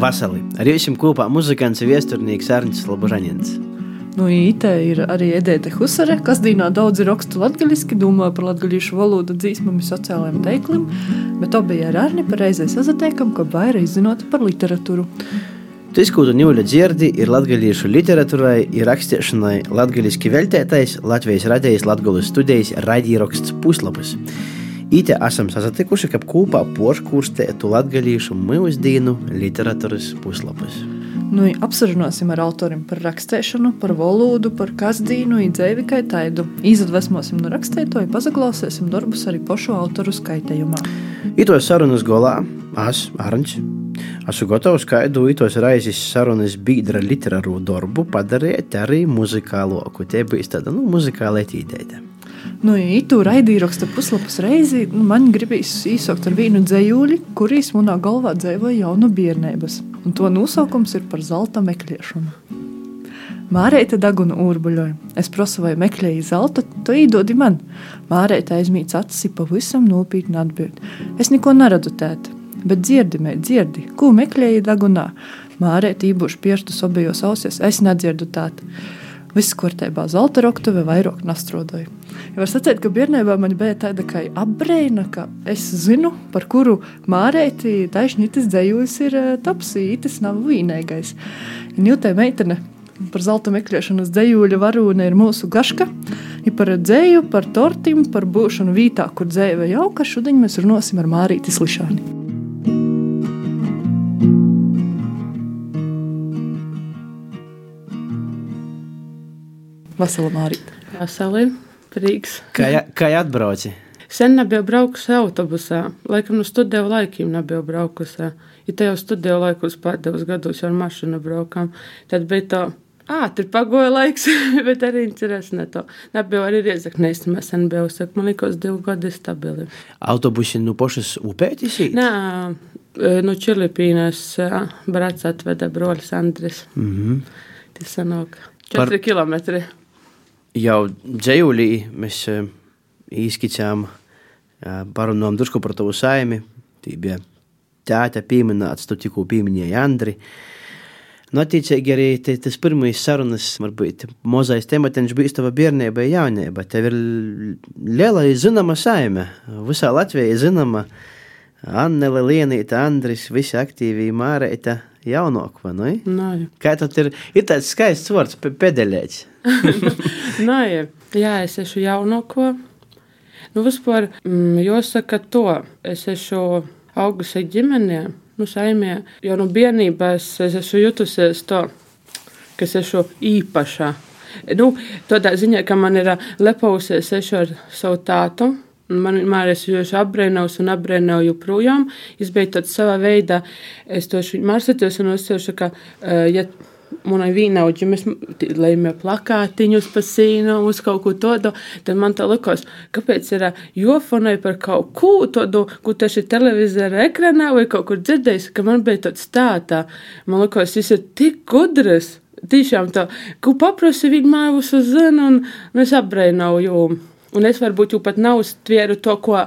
Vasali. Ar jums kopā muzikants un viesturnieks Arnsts Labužaņins. Nu, īte ir arī Edēta Husare, kas dīnā daudz rakstu latgaļiski, domāja par latgaļīšu valodu dzīsmam un sociālajiem teiklim, bet abi ar Arni pareizai sazatiekam, ka vairāk zinot par literatūru. Tas, ko tu ņūļa dzirdi, ir latgaļīšu literatūrai, ir rakstīšanai latgaļiski veltētais Latvijas radējas latgaļu studijas raidīraksts puslapis. Ite esam sasatikuši, ka kopā porškūrstētu latgaļīšu mūsdienu literatūras puslapis. Nu, apsarunāsim ar autoriem par rakstēšanu, par valodu, par kasdīnu, idzēvi kā taidu. Izadvesmosim no rakstētoju, pazaklausēsim darbus arī pašu autoru skaitējumā. Itos sarunas golā, es, Arņš, esmu gatavs kaidu itos raizes sarunas bīdra literāru darbu padarīt arī muzikāloku. Te būs tāda, nu, muzikāla etīdēta. Nu, itu raidījuma puslapas reizi nu, man gribīs īsākt ar vienu dzējūli, kurīs manā galvā dzēvoja jau no bērnības. Un to nosaukums ir par zelta meklēšanu. Mārēta daguna urbuļoja. Es prasu, vai meklēji zelta, tu īdodi man. Mārēta aizmīts acis, pavisam nopietni atbild. Es neko neradu tēt, bet dzirdi, mē, dzirdi, ko meklēji dagunā. Mārēta ībuši piešķu sobējos ausies, es nedzirdu tāt. Viss kārtībā, zelta roktuve vairāk nastrodoja. Ja var sacīt, ka bērnībā man bija tāda kā apbreina, ka es zinu, par kuru mārēti taisnītis dzējus ir eh, tapsītis, nav vīnīgais. Un jūtē meitene par zelta meklēšanu uz dzējuļa varūne ir mūsu gaška. Ir par dzēju, par tortim, par būšanu vītā, kur dzēja jauka. Šodien mēs runāsim ar Mārīti Slišāni. Vasala Mārīta. Vasali, prieks. Kā, kā atbrauci? Sen nebiju braukusi autobusā. Laikam no studiju laikiem nebiju braukusi. Ja te jau studiju laikos pēdējos gados ar mašīnu braukām, tad bija tā ātri pagoja laiks, bet arī interesi ne to. Nebija arī riezaknēs, mēs sen bijām, saka, man likos divi gadi stabili. Autobusi no pašas upētis? Nē, no Čilipīnas brats atveda brolis Andris. Mm -hmm. Tas sanāk 4 Par... kilometri. Jau dzējulī mēs īskicām parunām drusku par tavu saimi. Tī bija tēta pieminēts, tu tikko pieminēji Andri. Nu, attiecīgi arī te, tas pirmais sarunas, varbūt mazais tematiņš bija tava bērnība, jaunība. Tev ir liela zināma saime. Visā Latvijā zināma Annele, Lienīta, Andris, visi aktīvi mārēta jaunāk, vai ne? Nē. Kā tad ir, ir tāds skaists vārds, pedelēts. Nē, jā, es esmu jaunāko. Nu, vispār, mm, jāsaka to, es esmu augusi ģimenē nu, saimē, jau no bērnības es esmu jutusies to, ka es esmu īpaša. Nu, tādā ziņā, ka man ir lepausies ar savu tātu. Man vienmēr esmu ļoti apbrīnojis un apbrīnoju joprojām. Es biju tāds savā veidā, es to mārsētos un uzsveru, ka, ja manai vīnauģi, mēs lēmām plakātiņus pa sīnu, uz kaut ko tādu, tad man tā likās, kāpēc ir jofonai par kaut ko tādu, ko taši televizora ekranā vai kaut kur dzirdējis, ka man bija tāds stātā. Man likās, tas ir tik gudrs. Tiešām tā, ko paprasti viņa mājās uzzina, un mēs apbrēnojam. Un es varbūt jau pat nav stvieru to, ko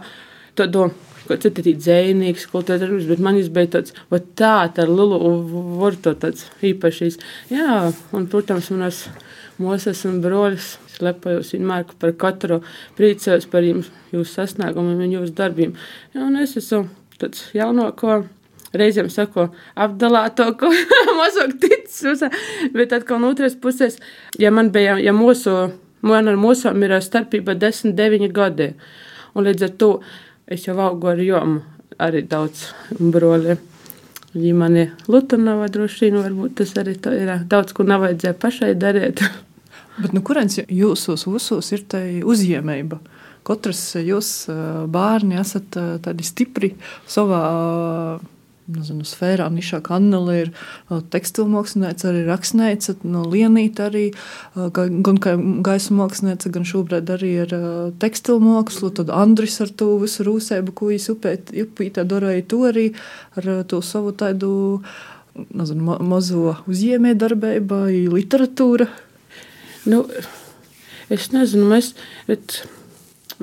tādu citi ir dzējnieks, kultūras, bet man bija tāds, tā, ar lielu vārtu tāds īpašs. Jā, un, protams, manas mūsas un broļus lepojos vienmēr par katru, priecājos par jums, jūsu sasniegumiem un jūsu darbiem. Jā, un es esmu tāds jaunāko. Reizēm saku, apdalāto, ko mazāk ticis. Bet atkal no otras puses, ja man bija, ja mūsu, man ar mūsu ir starpība 10, 9 gadi. Un līdz ar to Es jau augu ar jomu, arī daudz man ir Lutonava droši vien, varbūt tas arī ir daudz, ko nav vajadzēja pašai darīt. Bet nu, kurienes jūsos visos ir tā uzņēmēba? Katrs jūs bērni esat tādi stipri savā nezinu, sfērā, nišā, kā Annela ir tekstilmākslinieca, arī rakstniece, no Lienīta arī, gan gaisa māksliniece, gan šobrīd arī ar tekstilmākslu, tad Andris ar to visu rūsēbu, ko viņš upītā darīja, to arī ar to savu tādu, nezinu, ma mazo uzņēmē darbību, literatūra. Nu, es nezinu, mēs,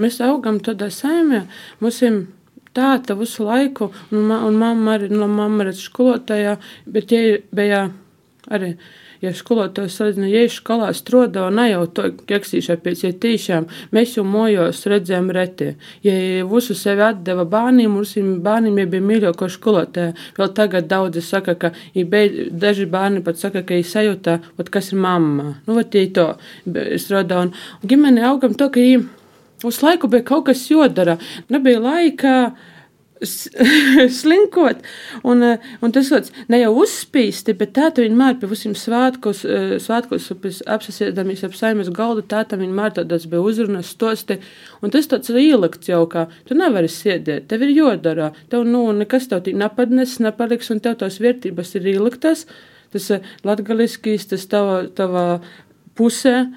mēs augam tādā saimē, mums ir tāda visu laiku, un, ma, un mamma arī, nu, mamma ir skolotāja, bet ja bija arī ja skolotājs salīdzina, ja skolā strādāju, ne jau to keksīšai pēc, ja tiešām mēs jau mojos redzējām reti. Ja visu sevi atdeva bērniem, mums bērniem ja bija mīļāko skolotāja. Vēl tagad daudzi saka, ka beid, daži bērni pat saka, ka viņi sajūta, ot, kas ir mamma. Nu, vat, ja to strādā. Un, un ģimene augam to, ka viņi uz laiku bija kaut kas jodara. Nebija laika slinkot. Un, eh, un tas ir ne jau uzspīsti, bet tā vienmēr pie visiem svētkos, eh, svētkos apsasiedamies ap saimas galdu, tā tam vienmēr tādas bija uzrunas stosti. Un tas tāds ir ielikts jau kā, tu nevari sēdēt, tev ir jodara, tev nu nekas tev tī nepadnes, nepaliks, un tev tās vērtības ir ieliktas. Tas ir latgaliskīs, tas tava, tava pusē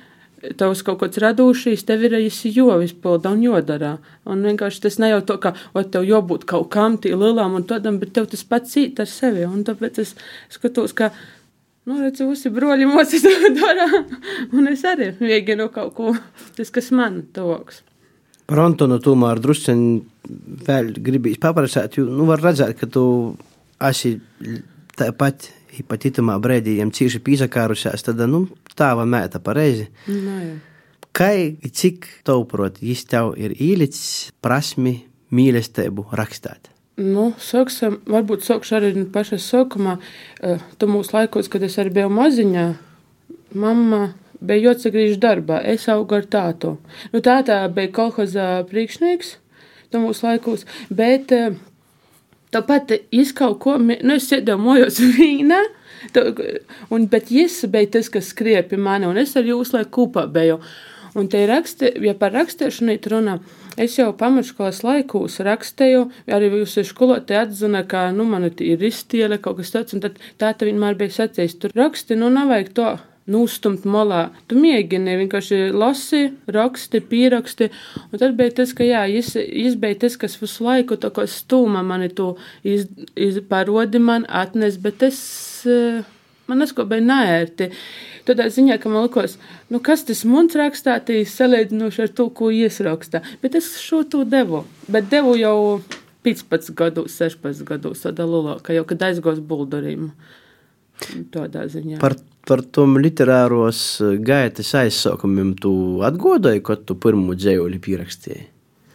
tavs kaut kāds radošīs, tev ir jāizpilda un jādara. Un vienkārši tas ne jau to, ka tev jābūt kaut kam tī lielām un tādam, bet tev tas pats cīt ar sevi. Un tāpēc es skatos, ka, nu, redz, visi broļi mūsu to dara, un es arī mēģinu kaut ko, tas, kas man tuvāks. Par Antonu tomēr drusceņi vēl gribīs paprasāt, jo, nu, var redzēt, ka tu esi tāpat pat itamā brīdī jiem cīši pīsakārusies, tad, nu, tāva mēta pareizi. No, jā. Kai, cik tavuprāt, jis tev ir ielicis prasmi mīlestību rakstīt? Nu, sāksim, varbūt sākšu arī no paša sākuma. Uh, tu mūsu laikos, kad es arī biju maziņā, mamma bija jāatsagriež darbā. Es augu ar tātu. Nu, tā tā bija kolhoza priekšnieks mūsu laikos, bet uh, tāpat es kaut ko, nu, es sēdēju mojos vīnā, Un, bet viņš bija tas, kas skrieja pie mani, un es ar jūsu laiku kopā biju. Un te ir raksti, ja par rakstīšanu runā, es jau pamatskolas laikos rakstīju, arī jūs skolotāji atzina, ka, nu, man ir izstiele kaut kas tāds, un tad tā te vienmēr bija sacījis, tur raksti, nu, nav vajag to nūstumt malā. Tu mēģini vienkārši lasi, raksti, pieraksti. Un tad bija tas, ka jā, jis, jis bija tas, kas visu laiku tā kā stūma mani to iz, iz, parodi man atnes, bet es Eh, man neskobēja nērti. Tādā ziņā, ka man likās, nu, kas tas mums rakstātīs, salīdzinoši ar to, ko iesrakstā. Bet es šo to devu. Bet devu jau 15 gados, 16 gados, tādā lulākā, jau kad aizgos buldarīm. Tādā ziņā. Par, par tom literāros gaitas aizsaukumiem tu atgodoji, kad tu pirmo dzējoli pierakstīji?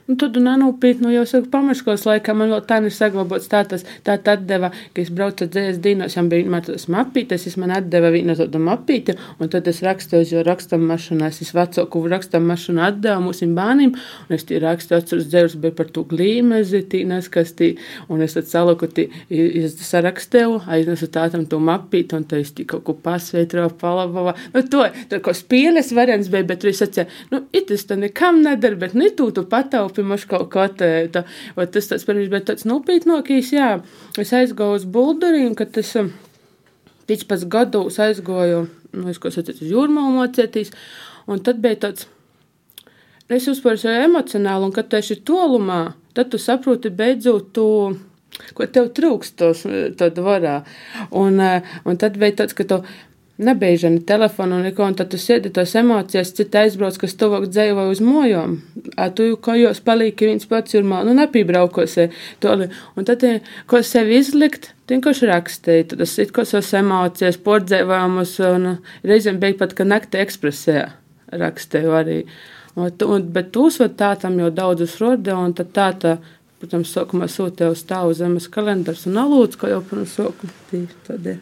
Nu, tad nenopietni, nu, jau saku, pamatskolas laikā man vēl tā ir saglabāts. Tā, tas, tā atdeva, ka es braucu dzēs dīnos, jām bija tas mapītes, es man atdeva vienu tādu mapīti, un tad es rakstīju, jo rakstam mašinās, es vecāku rakstam mašinu atdevu mūsim bānim, un es tie rakstu atceros dzēvus, bija par to glīmezi, tī neskastī, un es tad saliku, tī, es sarakstēju, aiznesu tātam to mapīti, un tad es tī kaut ko pasveitro, palabava, nu, to, tā kā spieles variants bija, bet viņš sacīja, nu, itis tā nekam nedara, bet ne tu tu pataupi, pirms kaut kā tāda. Tas tāds pirms, bet tāds nopietnākīs, jā. Es aizgāju uz Buldariju, kad tas 15 um, gados aizgāju, nu, es ko sacītu, uz jūrmālu mocētīs, un tad bija tāds, es uzpāru sev emocionāli, un kad tu esi tolumā, tad tu saproti beidzot tu ko tev trūkst tos, tad varā. Un, uh, un tad bija tāds, ka tu nebija ne telefona, neko, un tad tu sēdi tos emocijas, cita aizbrauc, kas tuvāk dzējo uz mojām. Tu kā jūs palīki viens pats jurmā, nu nepībraukose toli. Un tad, ko sevi izlikt, vienkārši rakstīji, tad es it ko savas emocijas, pordzēvāmus, un reizēm bija pat, ka naktī ekspresē rakstīju arī. Un, un, bet tu uzvad tā tam jau daudzus roda, un tad tā tā. Protams, sākumā sūtīja uz tālu zemes kalendārs un alūts, kā jau pirms sākuma.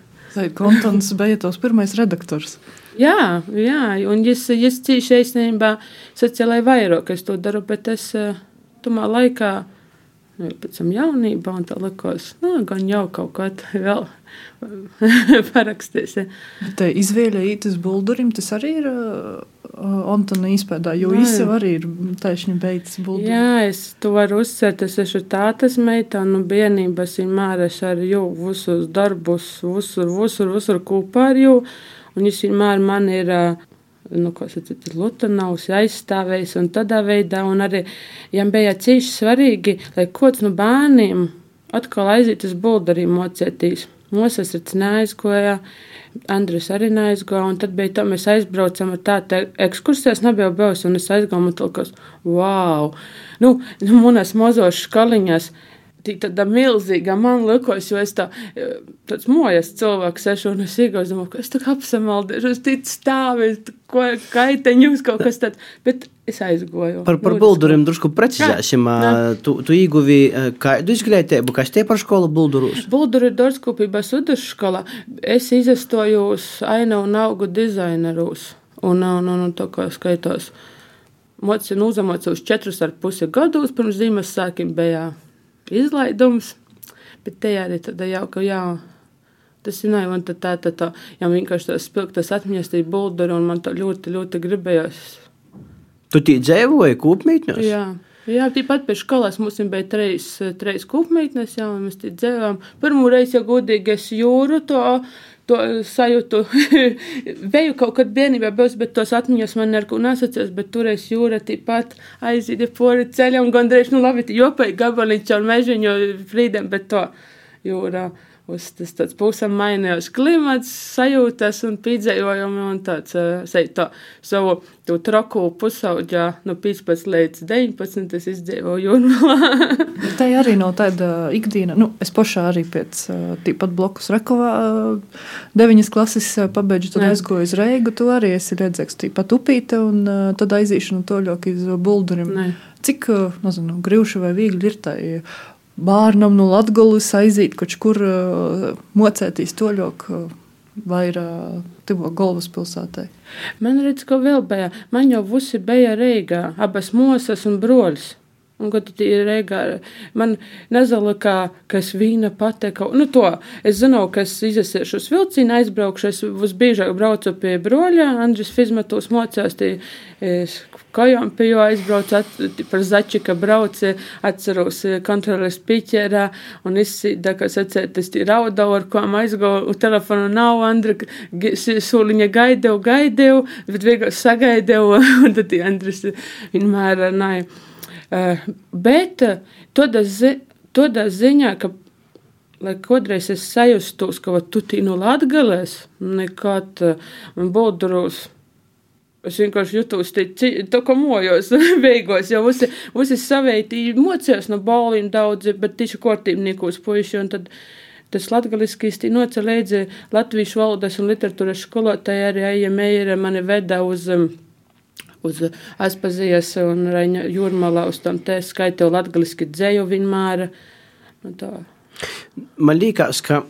Kontons bija tos pirmais redaktors. Jā, jā, un es, es cīši īstenībā sociālai vairāk, es to daru, bet es eh, tumā laikā, nu, pēc tam jaunībā, un tā likos, nu, gan jau kaut kā tā vēl parakstīs. Te izvēle ītas buldurim, tas arī ir uh, Antona izpēdā, jo jau arī ir taisni beidzis buldurim. Jā, es to varu uzsvērt, es esmu tātas meita, nu bienības vienmēr es ar jū visus darbus, visur, visur, visur kopā ar jū, un es vienmēr man ir nu, Lutānaus aizstāvējis un tādā veidā, un arī, ja bija cīši svarīgi, lai kāds no bērniem atkal aiziet uz buldarīm mocētīs. Mosasrits neaizgoja, Andris arī neaizgoja, tad bija tā, mēs aizbraucam ar tādu ekskursijas, nebija bijusi, un es aizgāju, un tulkos, wow! Nu, nu manas mazos škaliņās, tāda milzīga man likos, jo es tā, tāds mojas cilvēks ešu, un es domāju, ka es tā kā apsamaldīšu, es ticu stāvēt, ko kaiteņus kaut kas tāds, bet es aizgoju. Par, par bulduriem drusku precizēsim. Tu, tu ieguvi kādu izglītību, kas tie par skolu buldurus? Bulduri ir dārzkopības vidusskola. Es izastojos aina un augu dizainerus, un, un, un, un tā kā skaitos. Mocinu nu, uzamocos četrus ar pusi gadus, pirms Ziemassvētkiem bija izlaidums, bet te arī tāda jauka, jā, tas ir naivi, un tā, tā, tā, tā, jā, vienkārši tās spilgtas atmiņas, tie bulduri, un man tā ļoti, ļoti gribējās. Tu tī dzīvoji kūpmītņos? Jā. Jā, tāpat pēc skolas mums bija trīs, trīs kūpmītnes, jā, un mēs tī dzīvojām. Pirmo reizi, ja godīgi es jūru to, to sajūtu. Vēju kaut kad bērnībā bijis, bet tos atmiņas man neko nesacīs, bet toreiz jūra tāpat aizīja pori ceļam, gandrīz, nu labi, jopai gabaliņš ar mežiņu frīdem, bet to jūra uz tas tāds pusam mainījās klimats, sajūtas un piedzējojumi un tāds, sei, tā, savu to troku pusauģā no 15 līdz 19 es izdzīvoju jūrmalā. Tā arī nav tāda ikdiena, nu, es pašā arī pēc tīpat blokus Rekovā deviņas klases pabeidžu, tad aizgoju uz Reigu, tu arī esi redzēks tīpat upīte un tad aizīšanu toļok iz Buldurim. Ne. Cik, nezinu, grūši vai viegli ir tā bērnam no Latvijas aiziet kaut kur uh, mocēties toļok. Uh, vai ir uh, tuvu galvaspilsētai? Man redz, ka vēl bija. Man jau visi bija Reigā, abas mosas un broļs. Un, kad tā ir reigā, man nezinu, kas vīna pateka. Nu, to es zinu, ka es izsēšu uz vilcienu, aizbraukšu. Es visbiežāk braucu pie broļa. Andris Fizmatos mocās, tie kājām pie jo aizbraucu, at, par Začika brauci, atceros kontroles piķerā un izsīda, kas atcētas tī raudau, ar ko aizgāju, telefonu nav, Andri, sūliņa gaidēju, gaidēju, bet vienkārši sagaidēju, un tad Andris vienmēr nāja. Uh, bet tādā zi, ziņā, ka, kādreiz es sajustos, ka tu tī no Latgales, nekad man boldurus. Es vienkārši jutos tā, kā mojos, beigās, jo visi, visi saveiti mocījās no balvīm daudzi, bet tieši kortībniekos puiši, un tad tas latgaliskīs tī noca līdzi latviešu valodas un literatūras skolotāji arī Aija Meira mani veda uz um, uz Aspazijas un Raņa jūrmalā uz tam te skaitēju latgaliski dzēju vienmēr. Nu, tā. Man liekas, ka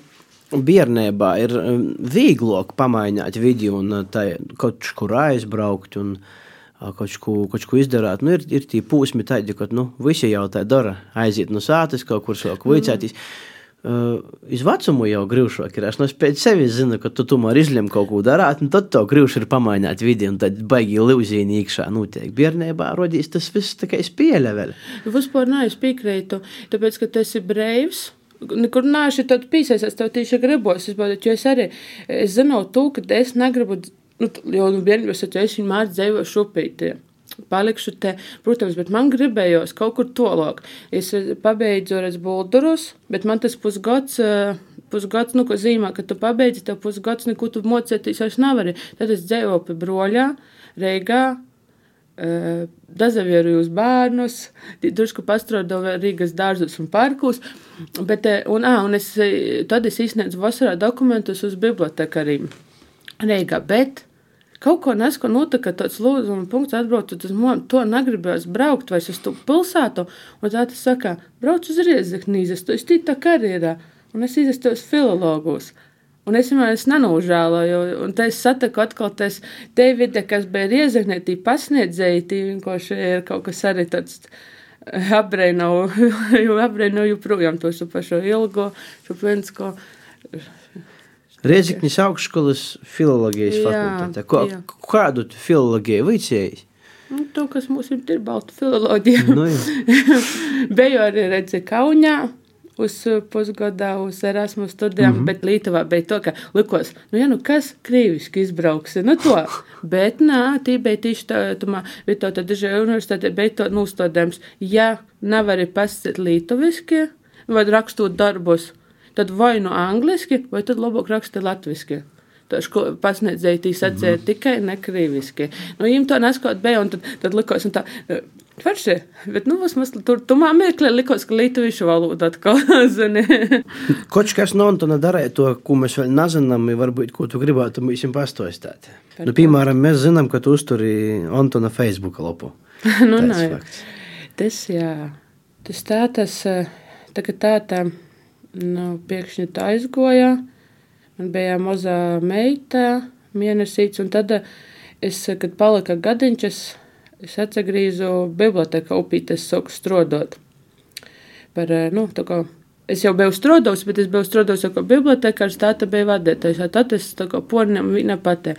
bērnībā ir um, vieglāk pamainīt vidi un uh, kaut kur aizbraukt un uh, kaut ko, kaut ko izdarīt. Nu, ir, ir tie pūsmi tādi, ka nu, visi jau tā dara. Aiziet no sātas, kaut kur sāk vicēties. Mm Iz vecumu jau grūšāk ir. Es no pēc sevis zinu, ka tu tomēr izlem kaut ko darāt, un tad to grūši ir pamainīt vidi, un tad baigi ilūzīni iekšā notiek. Bērnībā rodīs tas viss kā spēle vēl. Vispār nē, es piekrītu, tāpēc, ka tas ir breivs. Nekur nāši tad pīsēs, es tev tieši gribos, es, bet, jo es arī, es zinu to, ka es negribu, nu, jau nu bērnības, es vienmēr dzēvoju šupītiem palikšu te. Protams, bet man gribējās kaut kur tolāk. Es eh, pabeidzu ar buldurus, bet man tas pusgads. Eh, pusgads, nu, ko zīmē, ka tu pabeidzi, tev pusgads, neko tu mocēties vairs nevari. Tad es dzēju pie broļā, Reigā, eh, dazavieru uz bērnus, drusku pastrādāju Rīgas dārzus un parkus, bet, un, ā, un es, tad es izsniedzu vasarā dokumentus uz bibliotekariem Reigā, bet Kaut ko nesko notika, tāds lūdzuma punkts atbraucot uz mums, to negribējās braukt vairs uz to pilsētu, un tā tas saka, brauc uz Riezeknīzes, tu esi tā karjerā, un es izestos filologus. Un es es nenūžēloju, un te es satiku atkal tas Davide, kas bija riezeknē, tī pasniedzēji, tī vienkārši ir kaut kas arī tāds apbrēnoju, jo apbrēnoju joprojām to pašu ilgo, šo pensko. Rieziknis augstskolas filologijas fakultātē. Ko, jā. kādu filologiju vicēji? Nu, to, kas mums ir, ir balta filoloģija. Nu, Beju arī redzi Kaunijā uz pusgadā, uz Erasmus studijām, mm -hmm. bet Lietuvā bija to, ka likos, nu, ja nu kas krīviski izbrauks, nu to, bet nā, tī bija tieši tā, tumā, bet to tad dažai universitātē bija to nūstodams, ja nevari pasīt lietuviski, vai rakstot darbus, tad vai nu angliski, vai tad labāk raksta ko pasniedzēji tī sacīja, mm -hmm. tikai nekrīviski. Nu, viņam to neskot bija, un tad, tad likos, un tā, Forši, bet, nu, vismaz tur tumā mirklī likos, ka lietuviešu valoda atkal zini. Koč kas no Antona darīja to, ko mēs vēl nezinām, varbūt, ko tu gribētu mums pastāstīt. Nu, piemēram, mēs zinām, ka tu uzturi Antona Facebook lapu. nu, nē, tas, jā, tas tā, tas, tagad tā, tā, nu, pēkšņi tā aizgoja. Man bija mazā meita, mēnesīts, un tad es, kad palika gadiņš, es es atgriezu bibliotekā upītes soku strodot. Par, eh, nu, kā, es jau biju strādājis, bet es biju strādājis kā bibliotekārs, tā tā bija vadītājs. Tad es tā kā pornam viņa patē.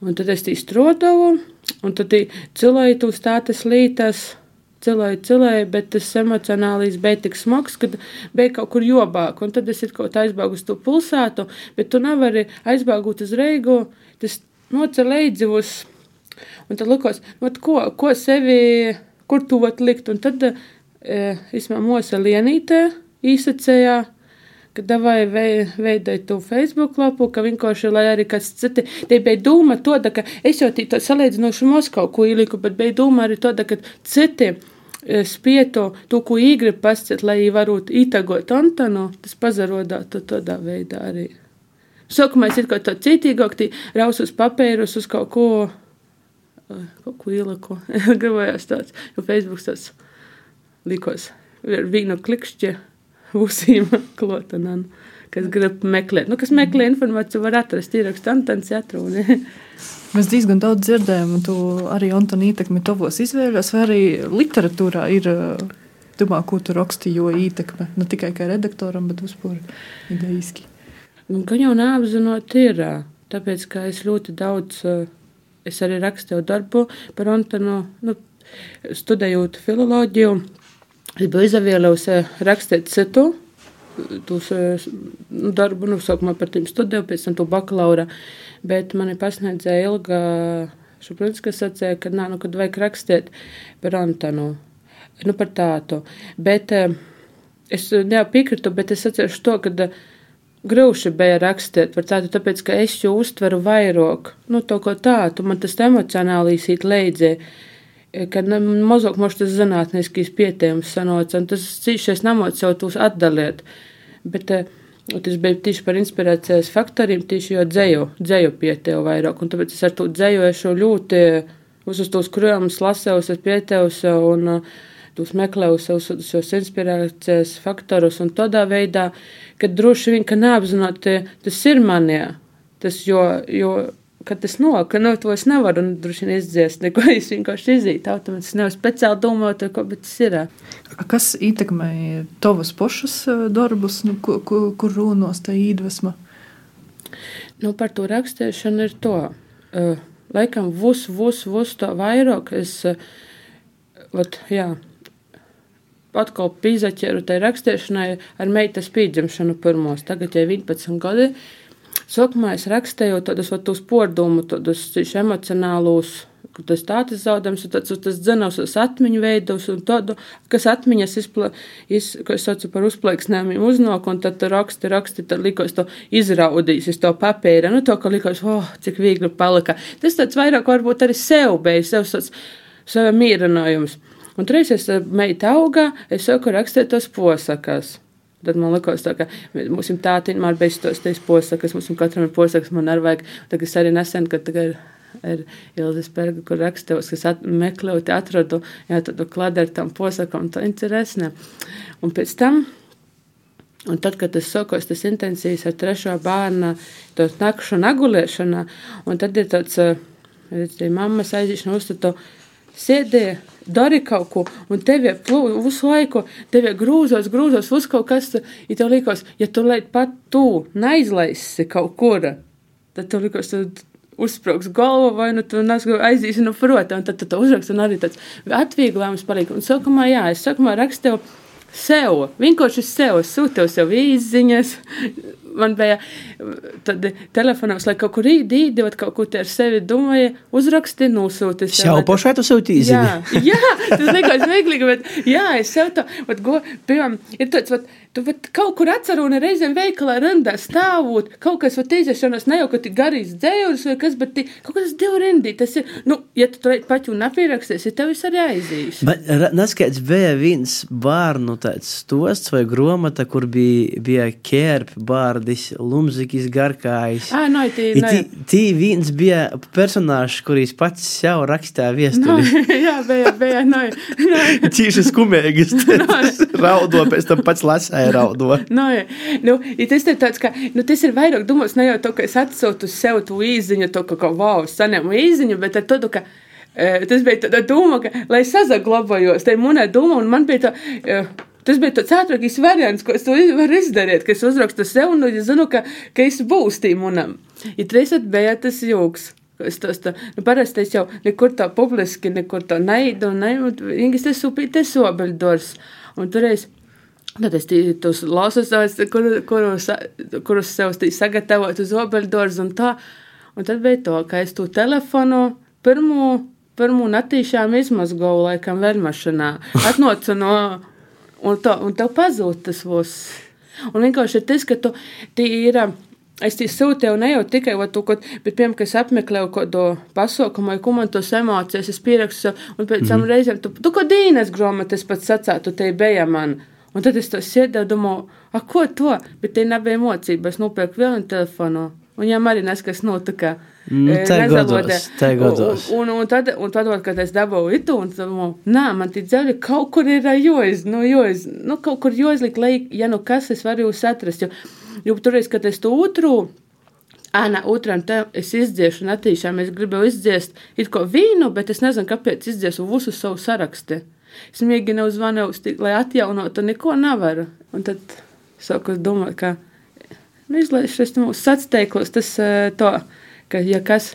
Un tad es strādāju, un tad cilvēki tūs tādas lietas. Cilvēki, cilvēki, bet tas emocionālīs bija tik smags, ka bija kaut kur jobāk. Un tad es kaut kā aizbēgu uz to pulsātu, bet tu nevari aizbēgt uz reigu. Tas uz Un tad likās, ko, ko sevi, kur tu vari likt. Un tad īstenībā e, Mosa Lienītē īsacējā, ka davai veidot to Facebook lapu, ka vienkārši, lai arī kāds citi, te bija doma to, ka es jau tā salīdzinoši Moskavu, ko ieliku, bet bija doma arī to, ka citi e, spieto to, ko īgrib pasciet, lai viņi varētu ītagot Antonu, tas pazarodātu tādā veidā arī. Sākumā es ir kaut kā citīgāk, tī raus uz papīrus, uz kaut ko kaut ko ieliku. Gribējās tāds, jo Facebook tāds likos ar vienu klikšķi uzīm klotanan, kas grib meklēt. Nu, kas meklē informāciju, var atrast ierakstu Antons atrūni. Mēs diezgan daudz dzirdējām, un tu arī Antoni ietekmi tavos izvēļos, vai arī literatūrā ir domā, ko tu rakstīji, jo ietekme ne tikai kā redaktoram, bet vispār ideiski. Nu, gan jau neapzinot ir, tāpēc, ka es ļoti daudz uh, Es arī rakstīju darbu par Antonu, nu, studējot filoloģiju. Es biju izvēlējusi rakstīt citu tos nu, darbu, nu, sākumā par tiem studiju, pēc tam to bakalaura, bet mani pasniedzēja Ilga Šuprins, kas sacīja, ka, nā, nu, kad vajag rakstīt par Antonu, nu, par tātu. Bet es nepiekrītu, bet es atceros to, ka grūti bija rakstīt par tādu, tāpēc, ka es jau uztveru vairāk, nu, to ko tādu, man tas emocionāli sīt leidzē, ka mazāk mums tas zinātniskīs pietējums sanoca, un tas cīšies namot sev tūs atdaliet. Bet eh, tas bija tieši par inspirācijas faktoriem, tieši jo dzēju, dzēju pietēju vairāk, un tāpēc es ar to dzējošu ļoti uz uz tos krājumus lasējos, es pietējusi, un tos meklēju savus šos inspirācijas faktorus, un tādā veidā, ka droši vien, ka neapzināti tas ir manī, tas, jo, jo kad tas nok, ka no nu, to es nevaru un droši vien izdziest, neko es vienkārši izītu automātiski, nevis speciāli domāt, ko, bet tas ir. Kas ietekmēja tavas pašas darbus, nu, kur, kur, rūnos tā īdvesma? Nu, par to rakstīšanu ir to. Uh, laikam, vus, vus, vus to vairāk es, uh, ot, jā, atkal pīzaķeru tai rakstīšanai ar meitas pīdzimšanu pirmos. Tagad jau 11 gadi. Sākumā es rakstīju tādus tos pordumu, tādus emocionālus, tas tādas zaudējums, tas, tas dzenos uz atmiņu veidus un tādu, kas atmiņas izpla, iz, ko es saucu par uzplaiksnēmiem uznāk, un tad raksti, raksti, tad likos to izraudīs uz to papīra, nu to, ka likos, oh, cik viegli palika. Tas tāds vairāk varbūt arī sev bija, sev tāds, sev mīrinājums. Un reiz es eh, meita auga, es saku rakstīt tos posakas. Tad man liekas, ka mums ir tāda bez tos teiks posakas, mums katram ir posakas, man arī vajag. Tagad es arī nesen, kad tagad ir Ilzas Berga, kur rakstos, kas at, meklēju, atradu, jā, tādu kladeru tam posakam, tā interesē. Un pēc tam, un tad, kad tas sokos, tas intensīvs ar trešo bērnu, to nakšu nagulēšana, un tad ir tāds, eh, redzēja, mammas aizīšana uzstatu, sēdēja, dari kaut ko, un tev visu laiku, tev grūzos, grūzos, uz kaut kas, ja tev liekas, ja tu lai pat tu neizlaisi kaut kur, tad tev liekas, tad uzsprāgs galva, vai nu tu aizīsi no prota, un tad tu to uzraksti, un arī tāds atvieglojums paliek. Un sākumā, jā, es sākumā rakstīju sev, vienkārši sev, sūtīju sev īziņas, man bija tad telefonos, lai kaut kur īdīdi, vai kaut kur te ar sevi domāja, uzraksti, nosūti. Jau pašai tu sūtīji Jā, jā, tas likās smieklīgi, bet jā, es sev to, vat, go, piemēram, ir tāds, vat, tu vat, kaut kur atceru un reizēm veikalā rindā stāvot, kaut kas, vat, iziešanās, ne jau, ka ti garīs dzējus vai kas, bet ti, kaut kas divu rindī, tas ir, nu, ja tu to paķu napīraksties, tev viss arī aizīs. Bet neskaids bija viens bērnu tāds stosts vai gromata, kur bija, bija ķērpi, bārdis, lumzikis, garkājs. Ā, no, tī, no, tī, viens bija personāžs, kurīs pats sev rakstīja no, viesturi. jā, bija, bija, no, no. Tīši skumīgs. Raudo, pēc tam pats lasēja raudo. Nu, jā. nu, ja tas ir tāds, ka, nu, tas ir vairāk domāts, ne jau to, ka es atsūtu sev to īziņu, to, ka, ka wow, saņemu īziņu, bet ar to, ka, e, tas bija tāda doma, ka, lai sazaglabājos, tai munē doma, un man bija tā, e, Tas bija tāds ātrākais variants, ko es to varu izdarīt, ka es uzrakstu sev, un es zinu, ka, ka es būšu tī munam. Ja trīsat bija tas jūgs. Es tos tā, nu, parasti es jau nekur tā publiski, nekur tā neidu, un neidu, Ingis, tas upīt, tas obeļdors. Un toreiz, tad es tos lasus, kur, kurus, kurus sev tī sagatavot uz obeļdors un tā. Un tad bija to, ka es to telefonu pirmo, pirmo natīšām izmazgoju, laikam, vermašanā. Atnocu no, un, to, un tev pazūd tas vos. Un vienkārši ir tas, ka tu ir. Es tī sūtīju ne jau tikai to, ko, bet, piemēram, ka es apmeklēju kaut kādu pasaukumu, ko man tos emocijas, es pierakstu, un pēc tam mm -hmm. reizēm, tu, tu ko Dīnas grāmatas pats sacētu, te bija man. Un tad es to sēdēju, domāju, a, ko to? Bet te nebija mocība, es nopirku vēl vienu telefonu. Un jā, arī neskas notika. Nu, e, te nezalodē. gados, te gados. Un, un, un tad, un tad, kad es dabūju itu, un tad, nē, man tie dzēļi kaut kur ir joiz, nu, joiz, nu, kaut kur joizlikt, lai, ja nu kas, es varu jūs atrast, jo, jo turreiz, kad es to otru, Ānā, otram te es izdziešu, un attīšām es gribēju izdziest it ko vīnu, bet es nezinu, kāpēc izdziesu visu savu sarakstu. Es mēģinu uzvanīt, lai atjaunotu, neko nevaru. Un tad sāku domāt, ka nu, izlaišos mūsu sacteiklos, tas eh, to, ka, ja kas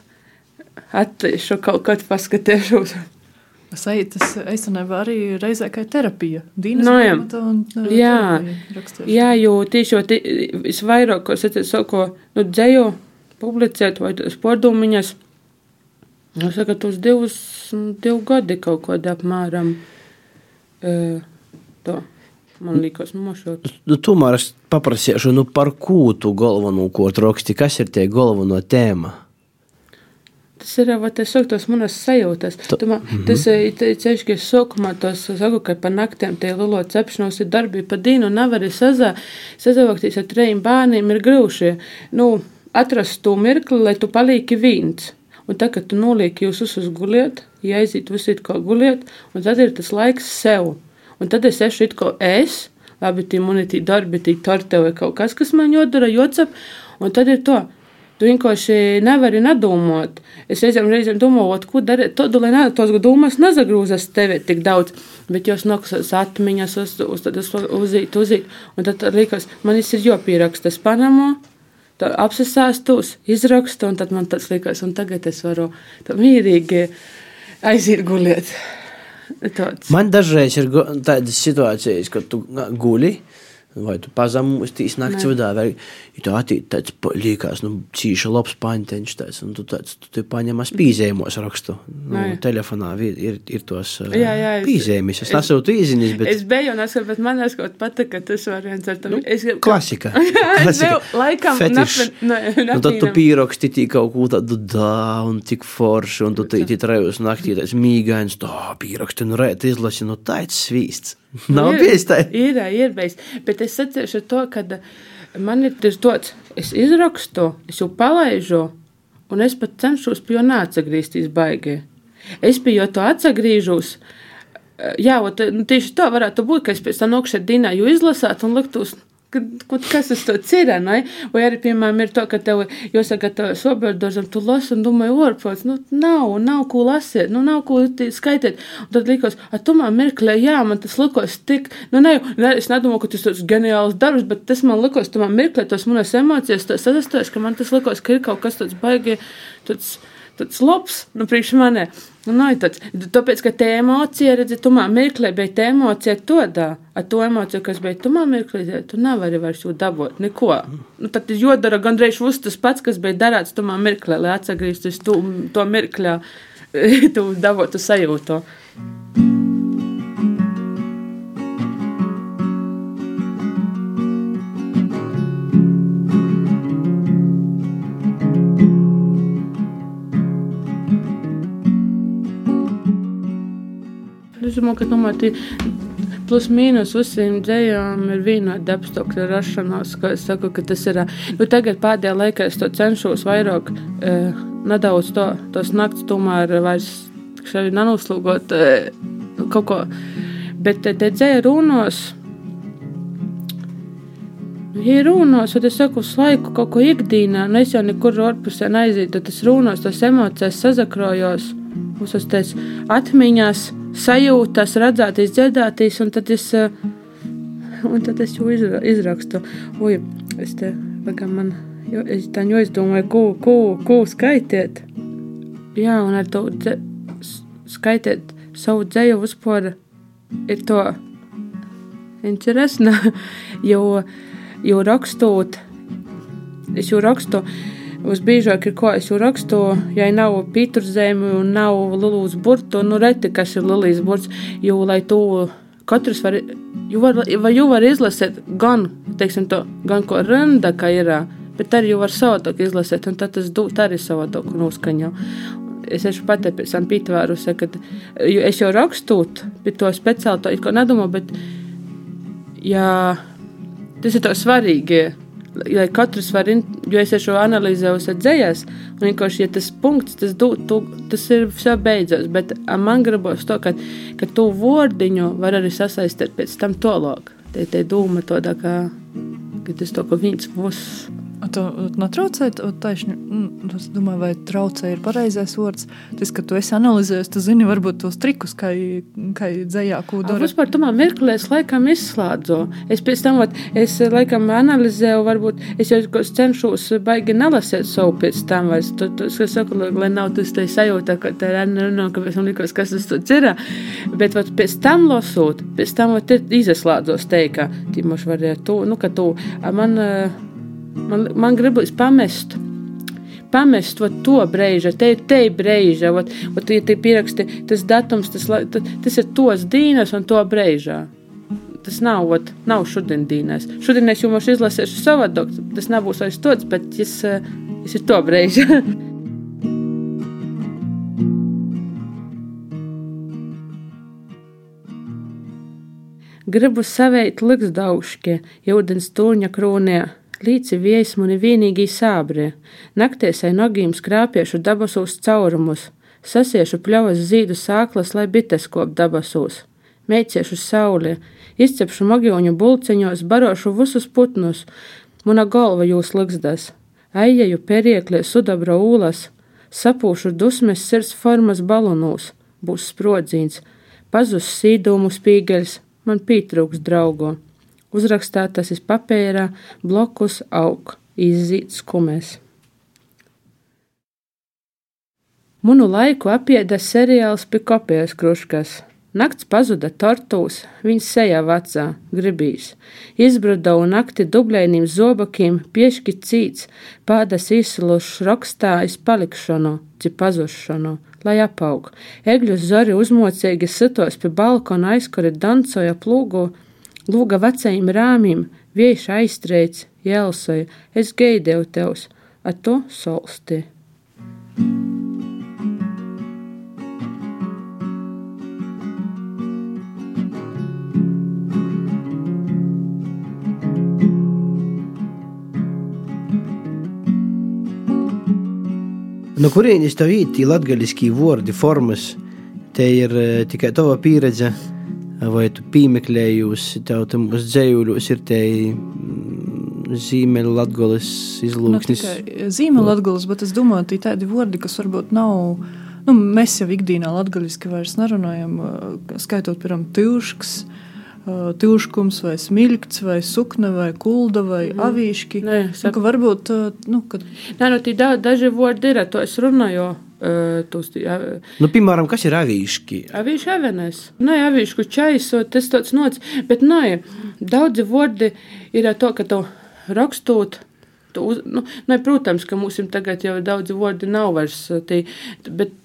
attīšu kaut kad paskatīšos. Es eju, tas īstenībā arī reizē kā terapija. Dīnas Nu, jā. grāmata un, uh, Jā. terapija. Jā, jo tieši jau ti- visvairāk, ko te saku, nu, dzēju publicēt vai tas pārdomiņas, nu, saka, tos divus, nu, divu gadi kaut kādi apmēram. E, to. Man liekas, mošot. Nu, tomēr es paprasīšu, nu, par ko tu galveno ko raksti, kas ir tie galveno tēma? Tas ir jau tas, tos manas sajūtas. Tu man, tas ir ceļš, ka es sākumā tos saku, ka pa naktiem tie lielo cepšanos ir darbi pa dīnu un nevar sazā, sazavākties ar trejiem bērniem ir grūši. Nu, atrast to mirkli, lai tu palīki viens. Un tad, kad tu nolieki jūs uz guliet, ja aiziet visi kā guliet, un tad ir tas laiks sev. Un tad es ešu it kā es, labi, tie monētī darbi, tie torte vai kaut kas, kas man jodara, jocap, un tad ir to. Tu vienkārši nevari nedomāt. Es reizēm, reizēm domāju, ko darīt. Tad, lai ne, tos domas nezagrūzas tevi tik daudz, bet jūs nākas atmiņas, uz, uz, es uzīt, uzīt. Un tad liekas, man ir jopieraksta Panamā. Apsastāstos, izrakstu, un tad man tas liekas, un tagad es varu mierīgi aiziet gulēt. Tāds. Man dažreiz ir tādas situācijas, kad tu na, guli. Vai tu pazemūstīs naktas vidā, vai ja tu attīstīsi tāds liekas, nu, cīša labs panteņš, tāds, un tu tāds, tu paņemas pīzējumos rakstu. Nu, Nē. telefonā ir, ir, ir tos Jā, jā, es- pīzējumus. Es nesūtu īziņas, bet Es biju un es bet man neskot patika tas variants ar to. Nu, Es gribu- klasika. es klasika. biju laikam Fetišs. napin- no- Nu, tad tu pieraksti tī kaut ko tādu dā, un tik forši, un tu tī trejus naktī tāds mīgains, tā pieraksti, un rēt izlasi, nu tāds svīsts. Nav bijis tā. Ir, ir bijis. Bet es atceros to, ka man ir tas dots, es izrakstu, es jau palaižu, un es pat cenšos pie jo neatgriezties baigi. Es pie jo to atgriežos. Jā, ot, nu, tieši tā varētu būt, ka es pēc tam nokšu ar Dīnāju izlasāt un liktos. Kaut Kas tas ir? Ne? Vai arī, piemēram, ir tā, ka tev jāsagatavo sobeldozam, tu lasi un domāji, orpots, nu, nav, nav ko lasīt, nu, nav ko tī skaitīt. Un tad likās, a, man mirklē, jā, man tas likās tik, nu, ne, ne es nedomāju, ka tas ir ģeniāls darbs, bet tas man likās, man mirklē, tos manas emocijas, tas sastājas, ka man tas likās, ka ir kaut kas tāds baigi, tāds, tāds labs, nu, priekš manē. Nu, nav tāds, tāpēc, ka tā emocija, redzi, tu man mirklī, bet tā emocija tādā, ar to emociju, kas bija tu man mirklī, tu nevari vairs jau dabūt neko. Nu, tad jodara gandrīz uz tas pats, kas bija darāts tu man mirklī, lai atsagrīstos to, to mirkļā, tu dabotu sajūtu. Es domāju, ka tomēr tie plus mīnus visiem dzējām ir vienādi apstākļi rašanās. Es saku, ka tas ir. Nu, tagad pēdējā laikā es to cenšos vairāk, e, nedaudz to, tos naktis tomēr vairs nenoslūgot e, kaut ko. Bet te, te dzēja runos. Ja runos, tad es saku, uz laiku kaut ko ikdienā, nu es jau nekur ārpusē neaizītu, tad es runos, tas emocijas sazakrojos, uzsasties atmiņās sajūtas, redzētīs, dzirdētīs, un tad es, eh, un tad es jau izra, izrakstu. Ui, es te, pagam man, jo, es tā jau izdomāju, ko, ko, ko skaitiet. Jā, un ar to dze, skaitiet savu dzēju vispār ir to interesanti, jo, jo rakstot, es jau rakstu, Visbiežāk ir, ko es jau rakstu, ja nav pīturzēmi un nav lulūs burtu, nu reti, kas ir lulīs burts, jo, lai to katrs var, jo var, vai jau var izlasīt gan, teiksim, to, gan ko randa, ka ir, bet arī jau var savādāk izlasīt, un tad tas dūt arī savādāk noskaņu. Es esmu pati pēc tam pītvērusi, ka es jau rakstot, bet to speciāli to it ko nedomā, bet, jā, tas ir to svarīgi, lai katrs var, jo es šo analizēju dzējās, un vienkārši, ja tas punkts, tas, du, tu, tas ir jau beidzās, bet man gribas to, ka, ka tu vārdiņu var arī sasaistīt pēc tam to logu. Tie ir dūma, to tā kā, ka tas to, ka viņš būs. Tu netraucē, taisni, nu, es domāju, vai traucē ir pareizais vārds. Tas, ka tu esi analizējis, tu zini varbūt tos trikus, kā, kā dzējā kūdu. Vispār tu man mirklī es laikam izslādzu. Es pēc tam, vat, es laikam analizēju, varbūt es jau cenšos baigi nelasēt savu pēc tam, vai es, tu, tu, es saku, lai nav tas te sajūta, ka te runā, ka es likos, kas tas tur ir. Bet vat, pēc tam lasot, pēc tam vat, izslādzos teika, Timoši varētu, tu, nu, ka tu, man. Uh, Man, man gribas pamest. Pamest to brīdi, te ir te brīdi, ot, ja te pieraksti tas datums, tas, tas ir tos dīnas un to brīžā. Tas nav, ot, nav šodien dīnās. Šodien es jums izlasīšu savādāk, tas nebūs vairs tāds, bet es, es ir to brīdi. Gribu savēt liksdaušķi, jūdens tūņa krūnē līdzi viesmuni vienīgi sābrie, nakties ai nogīm skrāpiešu dabasūs caurumus, sasiešu pļavas zīdu sāklas, lai bites kop dabasūs, meiciešu saulē, izcepšu magioņu bulceņos, barošu visus putnus, muna galva jūs liksdas, aieju periekļē sudabra ūlas, sapūšu dusmes sirds formas balonūs, būs sprodzīns, pazus sīdumu spīgeļs, man pītrūks draugo. Uzrakstā tas ir papīrā, blokus aug, izzīts kumēs. Munu laiku apieda seriāls Pikopijas kruškas. Nakts pazuda tortūs, viņas sejā vecā, gribīs. Izbruda un nakti dublēniem zobakiem pieški cīts, pādas izslušs rokstā izpalikšanu, ci pazušanu, lai apaug. Egļus zori uzmocīgi sitos pie balkona aizkori dancoja plūgu, Lūga vecajiem rāmim, vieši aizstrēts, jēlsoja, es gaidēju tevs, a to solsti. No kurienes tev īti latgaļiskī vārdi formas? Te ir eh, tikai tava pieredze vai tu piemeklējusi tev tam uz dzējuļos ir te mm, zīmēļu latgoles izlūksnis. Nu, zīmēļu latgoles, bet es domāju, tie tādi vārdi, kas varbūt nav, nu, mēs jau ikdīnā latgaliski vairs nerunājam, skaitot, piram, tīvšks, Tilškums, vai smilts, vai sukna, vai kulda, vai mm. avīški. Nē, nu, varbūt, nu, kad... Nē, nu, tī da, daži vārdi ir, to es runāju, Tos, jā, Nu, piemēram, kas ir avīški? Avīšu avenes. Nē, avīšu čais, tas tāds nots. Bet nē, daudzi vārdi ir to, ka tu rakstot. Tu uz, nu, nē, protams, ka mums tagad jau daudzi vārdi nav vairs. Tī, bet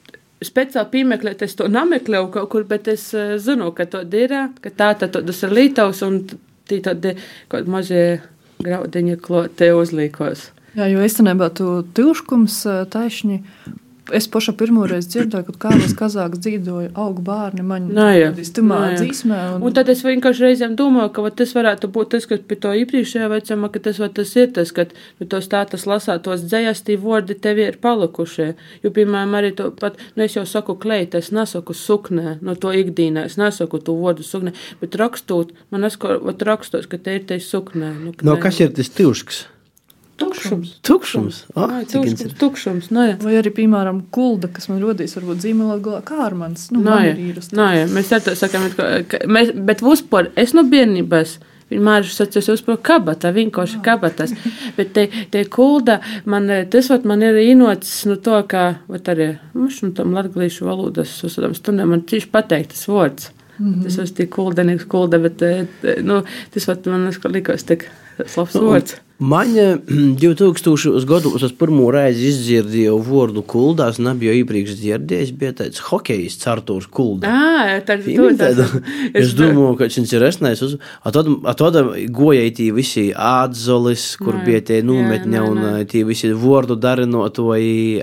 speciāli piemeklēt, es to nemeklēju kaut kur, bet es uh, zinu, ka to ir, ka tā tad tas ir lītavs un tī tādi kaut mazie graudiņi klāt te uzlīkos. Jā, jo īstenībā tu tilškums taisni es pašu pirmo reizi dzirdēju, kad Kārlis Kazāks dzīvoja augu bārni man īstumā dzīsmē. Un... un tad es vienkārši reizēm domāju, ka va, tas varētu būt tas, kas pie to iepriekšējā vecumā, ka tas, va, tas ir tas, ka nu, tos tātas lasātos dzējas, tī vordi tevi ir palikušie. Jo, piemēram, arī to pat, nu es jau saku kleita, es nesaku suknē, no to ikdīnā, es nesaku to vordu suknē, bet rakstot, man es kaut rakstos, ka te ir te suknē. Nu, no kas ir tas tilšks? Tukšums. Tukšums. Oh, tukšums, tukšums nē. Vai arī, piemēram, kulda, kas man rodīs, varbūt zīmēlā kārmans. Nu, nē, nē, mēs tā sakām, ka mēs, bet uzpār, es no bērnības. Vienmēr es atceros, uzpār kabata, vienkārši kabatas. Bet te, te kulda, man, tas vat man ir īnots, nu to, ka, vat arī, mums nu tam latgalīšu valodas, uz tādām stundām man tieši pateiktas vārds. Mm -hmm. Tas ir tik kuldenīgs, kulda, bet nu, tas vat man likās tik labs vārds. Man 2000 gados es pirmo reizi izdzirdēju vārdu kuldās, nebiju iepriekš dzirdējis, bija tāds hokejs Artūrs Kulda. Ah, tad tu tādu. Es domāju, ka šis ir resnais. Atvada goja tī visi ādzolis, kur bija tie numetņa un tī visi vārdu darinotoji,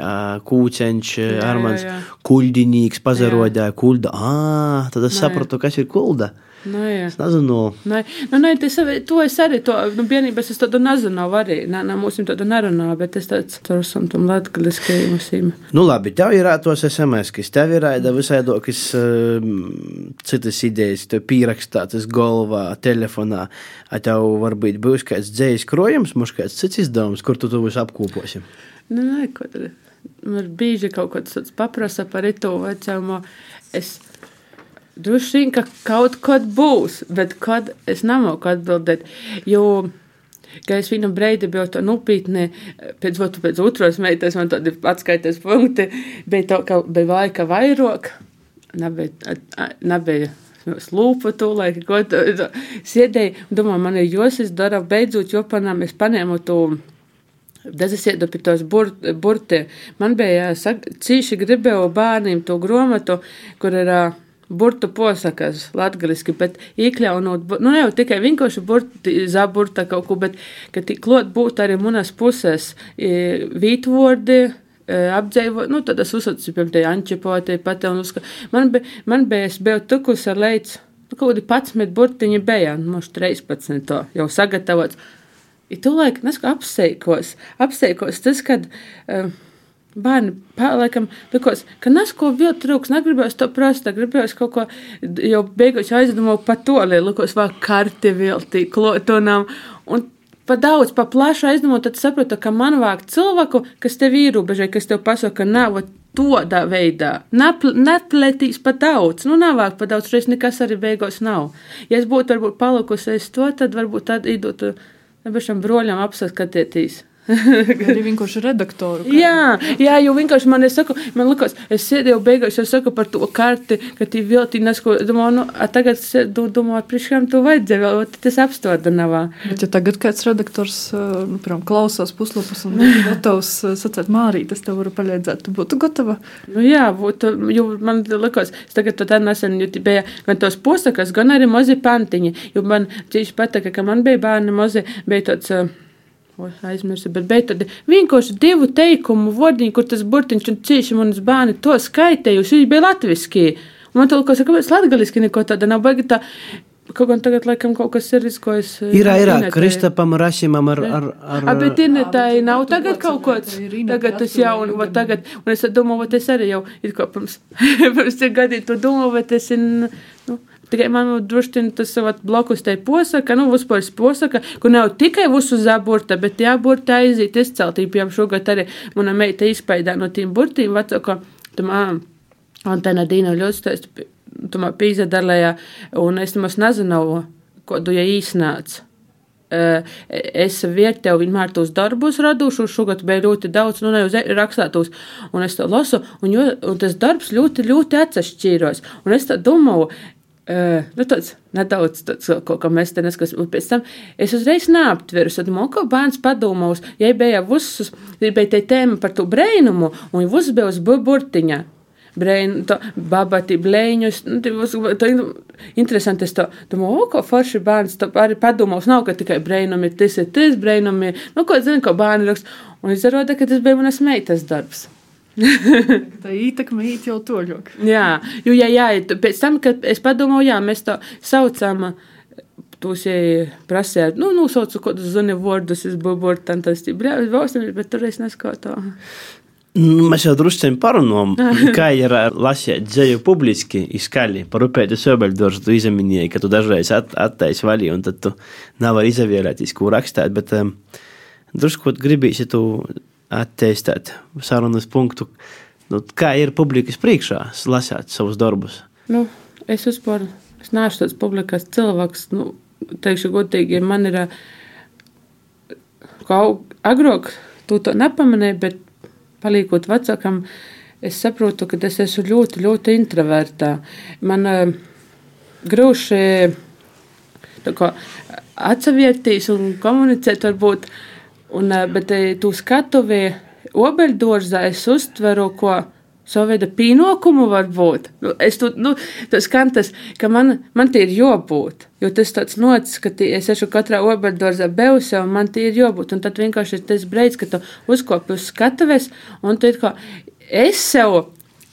kūceņš, Armans, kuldinīgs, pazarodāja kulda. Ah, tad es sapratu, kas ir kulda. Jā. es nezinu. Nē, nu, nē tas, to es arī, to, nu, vienības es tādu nezinu arī, nē, nē, mums tādu nerunā, bet es tāds, tur esam tam latgaliskajiem usīm. Nu, labi, tev ir tos SMS, kas tev ir aida visai dokas um, citas idejas, tev pierakstātas galvā, telefonā, a tev varbūt būs kāds dzējas krojums, mums kāds cits izdevums, kur tu to visu apkūposi. Nu, nē, ko tad? Man bieži kaut kas tāds paprasa par itu vecumu. Es Droši vien, ka kaut kad būs, bet kad es nemāku atbildēt. Jo, ka es viņam breidi biju to nopietni, pēc, pēc otras meitas man tādi atskaites punkti, bija to, ka bija laika vairāk, nebija, nebija slūpa to laiku, ko tu sēdēji, domā, man ir jos, es daru beidzot, jo panām es paņēmu to. Tas ir iedu pie tos bur, burti. Man bija cīši gribēju bērniem to gromatu, kur ir uh, burtu posakas latgaliski, bet iekļaunot, nu ne jau tikai vienkārši burti, zaburta kaut ko, bet, ka tik klot būt arī munas puses vītvordi, apdzēvo, nu tad es uzsācu, piemēram, te ančipotē, pat un uzska. Man bija, man bija, es biju tukus ar leids, nu kaut kādi 11 burtiņi bija, nu, 13 to jau sagatavots. I tu laik, neska apseikos, apseikos tas, kad, uh, Bērni, laikam, likos, ka nes ko vēl trūks, negribēs to prasa, gribēs kaut ko, jau beigās aizdomāju pa to, lai likos vēl karti vēl tī klotonām, un pa daudz, pa plašu aizdomāju, tad sapratu, ka man vajag cilvēku, kas tev īrūbežē, kas tev pasaka, nav tādā veidā, neplētīs pa daudz, nu nav vajag pa daudz, reiz nekas arī beigās nav. Ja es būtu varbūt palikusi aiz to, tad varbūt tad īdotu, nebešam broļam apsaskatieties. arī vienkārši redaktoru. Kā. Jā, jā, jo vienkārši man saku, man likās, es sēdēju beigās, jau saku par to karti, ka tī vēl tī nesko, domāju, nu, a tagad domāju, priekšām to vajadzēja, vēl tas apstāda nav. Bet ja tagad kāds redaktors, nu, piemēram, klausās puslapus un gatavs sacēt Mārī, tas tev var palīdzēt, tu būtu gatava? Nu jā, būtu, jo man likās, es tagad to tā nesen, jo bija gan tos posakas, gan arī mazi pantiņi, jo man tieši pataka, ka man bija bērni mazi, bija tāds, uh, aizmirsu, bet beigās tad vienkārši divu teikumu vārdiņu, kur tas burtiņš un cīši manas bērni to skaitējuši, viņi bija latviski. Un man liekas, ka kāpēc latgaliski neko tāda nav baigi tā. Kaut gan tagad, laikam, kaut kas ir izkojis. Ir, ir, Kristapam Rasimam ar... ar, ar... A, bet internetai nav tagad kaut kāds, tagad tas jau, un, va, tagad, un es domāju, va, es arī jau, it kā pirms, pirms ir gadīt to domāju, bet es, nu, Tikai man droši vien tas blakus te posaka, nu, uzpārs posaka, kur nav tikai visu zaburta, bet jāburta aiziet izceltību. Piemēram, šogad arī mana meita izpaidā no tiem burtīm vecāko. Tamā, Antena Dīna ļoti staisti, tomēr pīza dalējā, un es nemaz nezinu, ko tu ja īsnāc. es vietēju vienmēr tos darbus radušos, šogad bija ļoti daudz, nu, ne uz rakstātos, un es to lasu, un, jo, un tas darbs ļoti, ļoti atsašķīros, un es domāju, nu, tāds nedaudz tāds, kaut kā mēs te neskatāmies. Pēc tam es uzreiz neaptveru, tad moko bērns padomās, ja bija visus, bija te tēma par to brēnumu, un viss bija uz burtiņa. Brain, to, babati, blēņus. Nu, tā ir interesanti. Es to domāju, o, ko forši bērns arī padomās. Nav, ka tikai brēnumi ir tas, ir tas, brēnumi ir, nu, ko zinu, ko bērni raksta. Un izrāda, ka tas bija manas meitas darbs. tā ietekme īt jau to ļoti. jā, jo, jā, jā, pēc tam, kad es padomāju, jā, mēs to saucam. Tūs, ja prasīja, nu, nosaucu kaut kādus zini vārdus, es biju burtantas, bet tur es neskatu. Nu, mēs jau druskuļi parunājām, kā ir lasīt dzēju publiski, izskaļi par upēti sobeļdorzu. Tu izminēji, ka tu dažreiz at, attaisi vaļi, un tad tu nevari izavierēties, ko rakstīt. Bet um, drusku gribīsi tu attīstīt sarunas punktu, nu, kā ir publikas priekšā lasīt savus darbus. Nu, es vispār es neesmu tāds publikas cilvēks. Nu, teikšu godīgi, man ir kaut agrāk, tu to nepamanīji, bet paliekot vecākam, es saprotu, ka es esmu ļoti, ļoti introvertā. Man uh, grūši atsavieties un komunicēt, varbūt, un, uh, bet uh, tu skatuvi obeļdorzā es uztveru, ko savu veidu pienākumu var būt. Nu, es tu, nu, tas skan tas, ka man, man tie ir jābūt. Jo tas tāds nocis, ka tie, es esmu katrā obeļdorzā beusē, un man tie ir jābūt. Un tad vienkārši ir tas brīdis, ka tu uzkopi uz skatuves, un tu kā es sev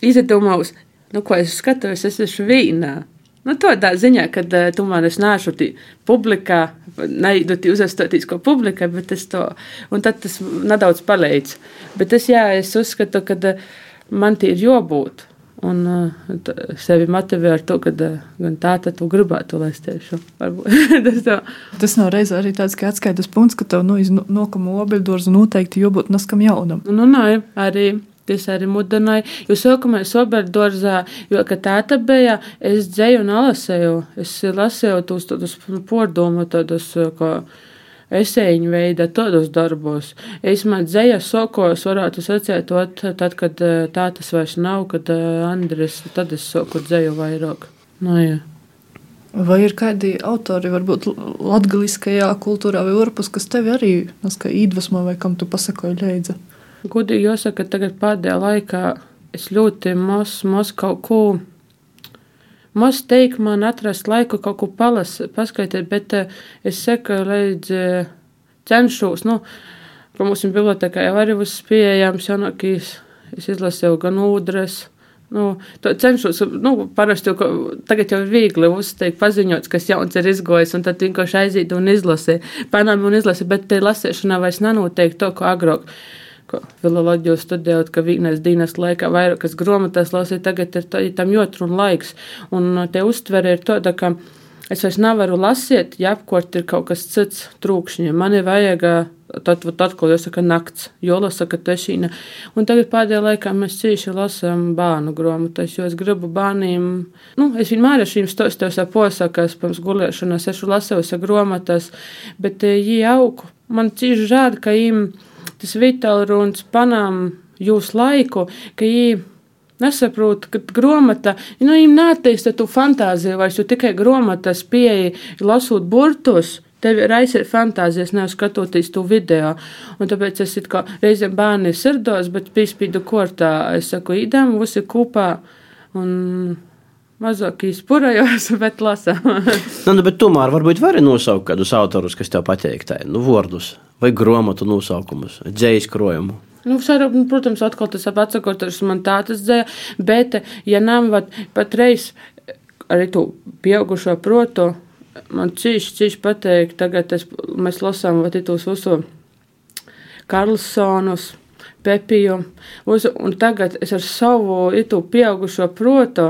izdomājos, nu, ko es skatuves, es esmu vīnā. Nu, tādā ziņā, ka uh, tu man es neesmu publikā, neidu uzastāties ko publikai, bet es to, un tad tas nedaudz palīdz. Bet es, jā, es uzskatu, ka uh, man tie ir jābūt. Un uh, sevi motivē ar to, ka uh, gan tā, tad tu gribētu, lai es tieši tas tā. Tas nav reizē arī tāds kā atskaites punkts, ka tev nu, nokam obeļdorzu noteikti jābūt naskam jaunam. Nu, nē, arī. Es arī mudināju, jo sākumā es obeļdorzā, jo, kad tāda bija, es dzēju un alasēju, es lasēju tos tādus pordomu, tādus, kā, esēņu veida tādos darbos. Es man dzējas sokos varētu sacēt, tad, kad eh, tā tas vairs nav, kad eh, Andres, tad es soku dzēju vairāk. Nu, jā. Vai ir kādi autori, varbūt latgaliskajā kultūrā vai orpus, kas tevi arī iedvesmo vai kam tu pasakoji līdzi? Gudīgi jāsaka, tagad pēdējā laikā es ļoti maz, maz kaut ko Maz teikt, man atrast laiku kaut ko palas, paskaitīt, bet uh, es seku līdz uh, cenšos. Nu, ka mums bibliotekā jau arī būs pieejams jaunākīs. Es izlasīju gan ūdres. Nu, cenšos, nu, parasti jau tagad jau ir viegli uzteikt, paziņot, kas jauns ir izgojis, un tad vienkārši aiziet un izlasīt. Panāmi un izlasīt, bet te lasīšanā vairs nenoteikti to, ko agrāk filoloģiju studējot, ka vienas dienas laikā vairākas grāmatas lasīt, tagad ir tā, tam jotrun laiks. Un uh, te uztvere ir tāda, ka es vairs nevaru lasīt, ja apkort ir kaut kas cits trūkšņi. Man ir vajag uh, tad, ko jāsaka nakts, jo lasaka tešīna. Un tagad pēdējā laikā mēs cīši lasām bānu grāmatas, jo es gribu bāniem, nu, es vienmēr ar šīm stostos posakas, pirms gulēšanas, ešu lasējusi grāmatas, bet jī uh, augu. Man cīši žēl, ka viņiem tas vitāli runas panām jūs laiku, ka viņi nesaprot, ka grāmata, nu, viņiem neattīsta tu fantāziju vairs, jo tikai grāmatas pieeja, lasot burtus. Tev ir aizsardzība fantāzijas, nevis skatoties to video. Un tāpēc es kā reizēm bērni sirdos, bet pīspīdu kortā es saku, idam, visi kopā. Un mazāk izpurējos, bet lasām. nu, nu, bet tomēr varbūt vari nosaukt kādus autorus, kas tev patīk, nu, vārdus vai grāmatu nosaukumus, dzējas krojumu. Nu, saru, protams, atkal tas atsakoties man tā tas dzēja, bet, ja nav patreiz arī tu pieaugušo protu, man cīši, cīši pateik, tagad es, mēs lasām tos visu Karlsonus, Pepiju, un tagad es ar savu itu pieaugušo protu,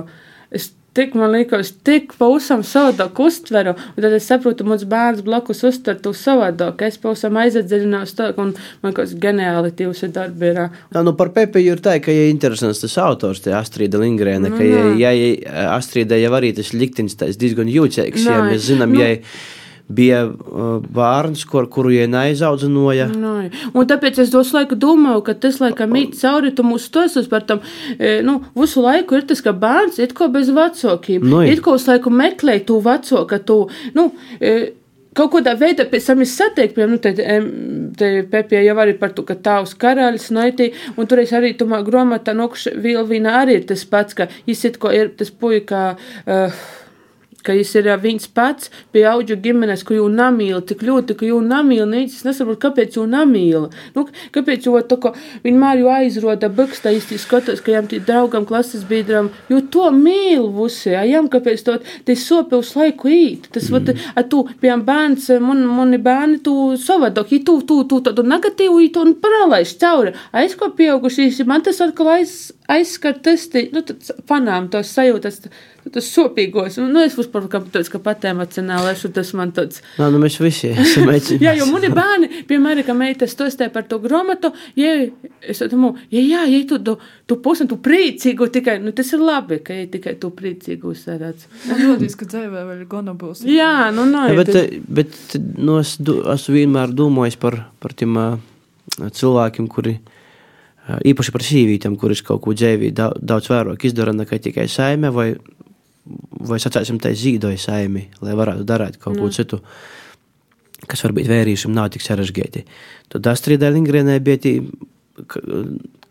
es Tik man liekas, tik pavisam savādāk uztveru, un tad es saprotu, mans bērns blakus uztver to savādāk. Es pavisam aizdziļinājos to, un man liekas, ģeniāli tīvs ir darbi. Ir. Jā, nu par Pepiju ir tā, ka, ja interesants tas autors, tie Astrīda Lingrēna, nu, ka, ja, ja, Astrīda jau arī tas liktenis, tas diezgan jūtīgs, ja mēs zinām, nu. ja bija uh, bērns, kur, kuru viņa neizaudzināja. Nai. Un tāpēc es dosu laiku domāju, ka tas laikam īt cauri tu mūsu stostos par tam, e, nu, visu laiku ir tas, ka bērns it ko bez vecākiem. Nu, it ko uz laiku meklē tu veco, ka tu, nu, e, Kaut kādā veidā pēc tam es satieku, piemēram, nu, te, te Pepija jau arī par to, ka tavs karalis naitī, un tur es arī tumā gromata nokš Vilvina arī ir tas pats, ka jis it ko ir tas puika, uh, ka jis ir viens pats pie auģu ģimenes, ka jū namīla tik ļoti, ka jū namīla, neicis, es nesaprotu, kāpēc jū namīla. Nu, kāpēc jū to, ka vienmēr jū aizroda bukstā, īsti skatos, ka jām tī draugam, klases biedram, jū to mīl vusi, a jām kāpēc to, te sopi uz laiku īt. Tas, mm. vat, a tu, piemēram, bērns, man, mani bērni, tu savādāk, ja tu, tu, tu, tādu negatīvu, īt un paralaiž cauri. A es ko pieaugušīs, man tas atkal aiz, aizskar tas, te, nu, tad panām tos sajūtas, tas sopīgos. Nu, es vispār kā tāds, ka pat emocionāli esmu, tas man tāds. Nā, nu, mēs visi esam mēģinājuši. Jā, jo mani bērni, piemēram, ka meitas to stē par to grāmatu, ja es domāju, ja, jā, ja tu, tu, tu pusi, tu priecīgu tikai, nu, tas ir labi, ka ja tikai tu priecīgu. Man liekas, ka dzīvē vēl gana būs. Jā, nu, nē. Ja, bet, bet nu, es esmu vienmēr domājis par, par tiem cilvēkiem, kuri īpaši par sīvītēm, kuras kaut ko daudz, daudz vairāk izdara nekā tikai saime, vai, vai sacēsim, tā zīdoja saimi, lai varētu darīt kaut ko citu, kas varbūt vērīšiem nav tik sarežģīti. Tad Astridai Lindgrenai bija tī,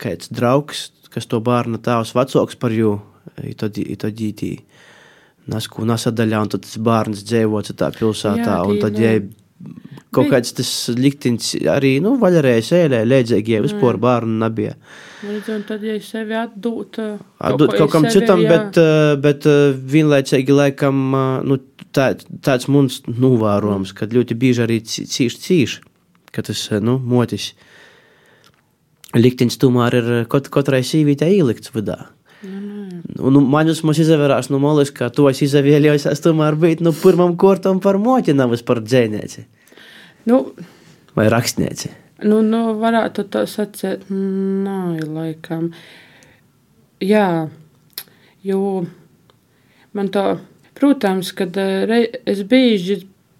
kāds draugs, kas to bērnu tēvs vecāks par jū, i tad, i tad ītī. Nasku nasadaļā, un tad tas bērns dzīvo citā pilsētā, Jā, un tad nu. jai kaut Bija- kāds tas liktins arī, nu, vaļarēja sēlē, lēdzēgie, vispār bērnu nebija. Redz, un tad, ja sevi atdūt, ko kaut es kam citam, jā. bet, uh, bet uh, vienlaicīgi laikam, uh, nu, tā, tāds mums novērojams, kad ļoti bieži arī cīši cīši, ka tas, nu, motis liktins tomēr ir kaut, katrai sīvītē ielikts vidā. Un, nu, man jūs mums izavērās no malas, ka to es izavieļos, es tomēr biju, nu, pirmam kortam par moti, nevis par dzēnieci Nu, vai rakstnieci. Nu, nu, varētu tā sacīt, nē, laikam. Jā, jo man tā, protams, kad eh, es bieži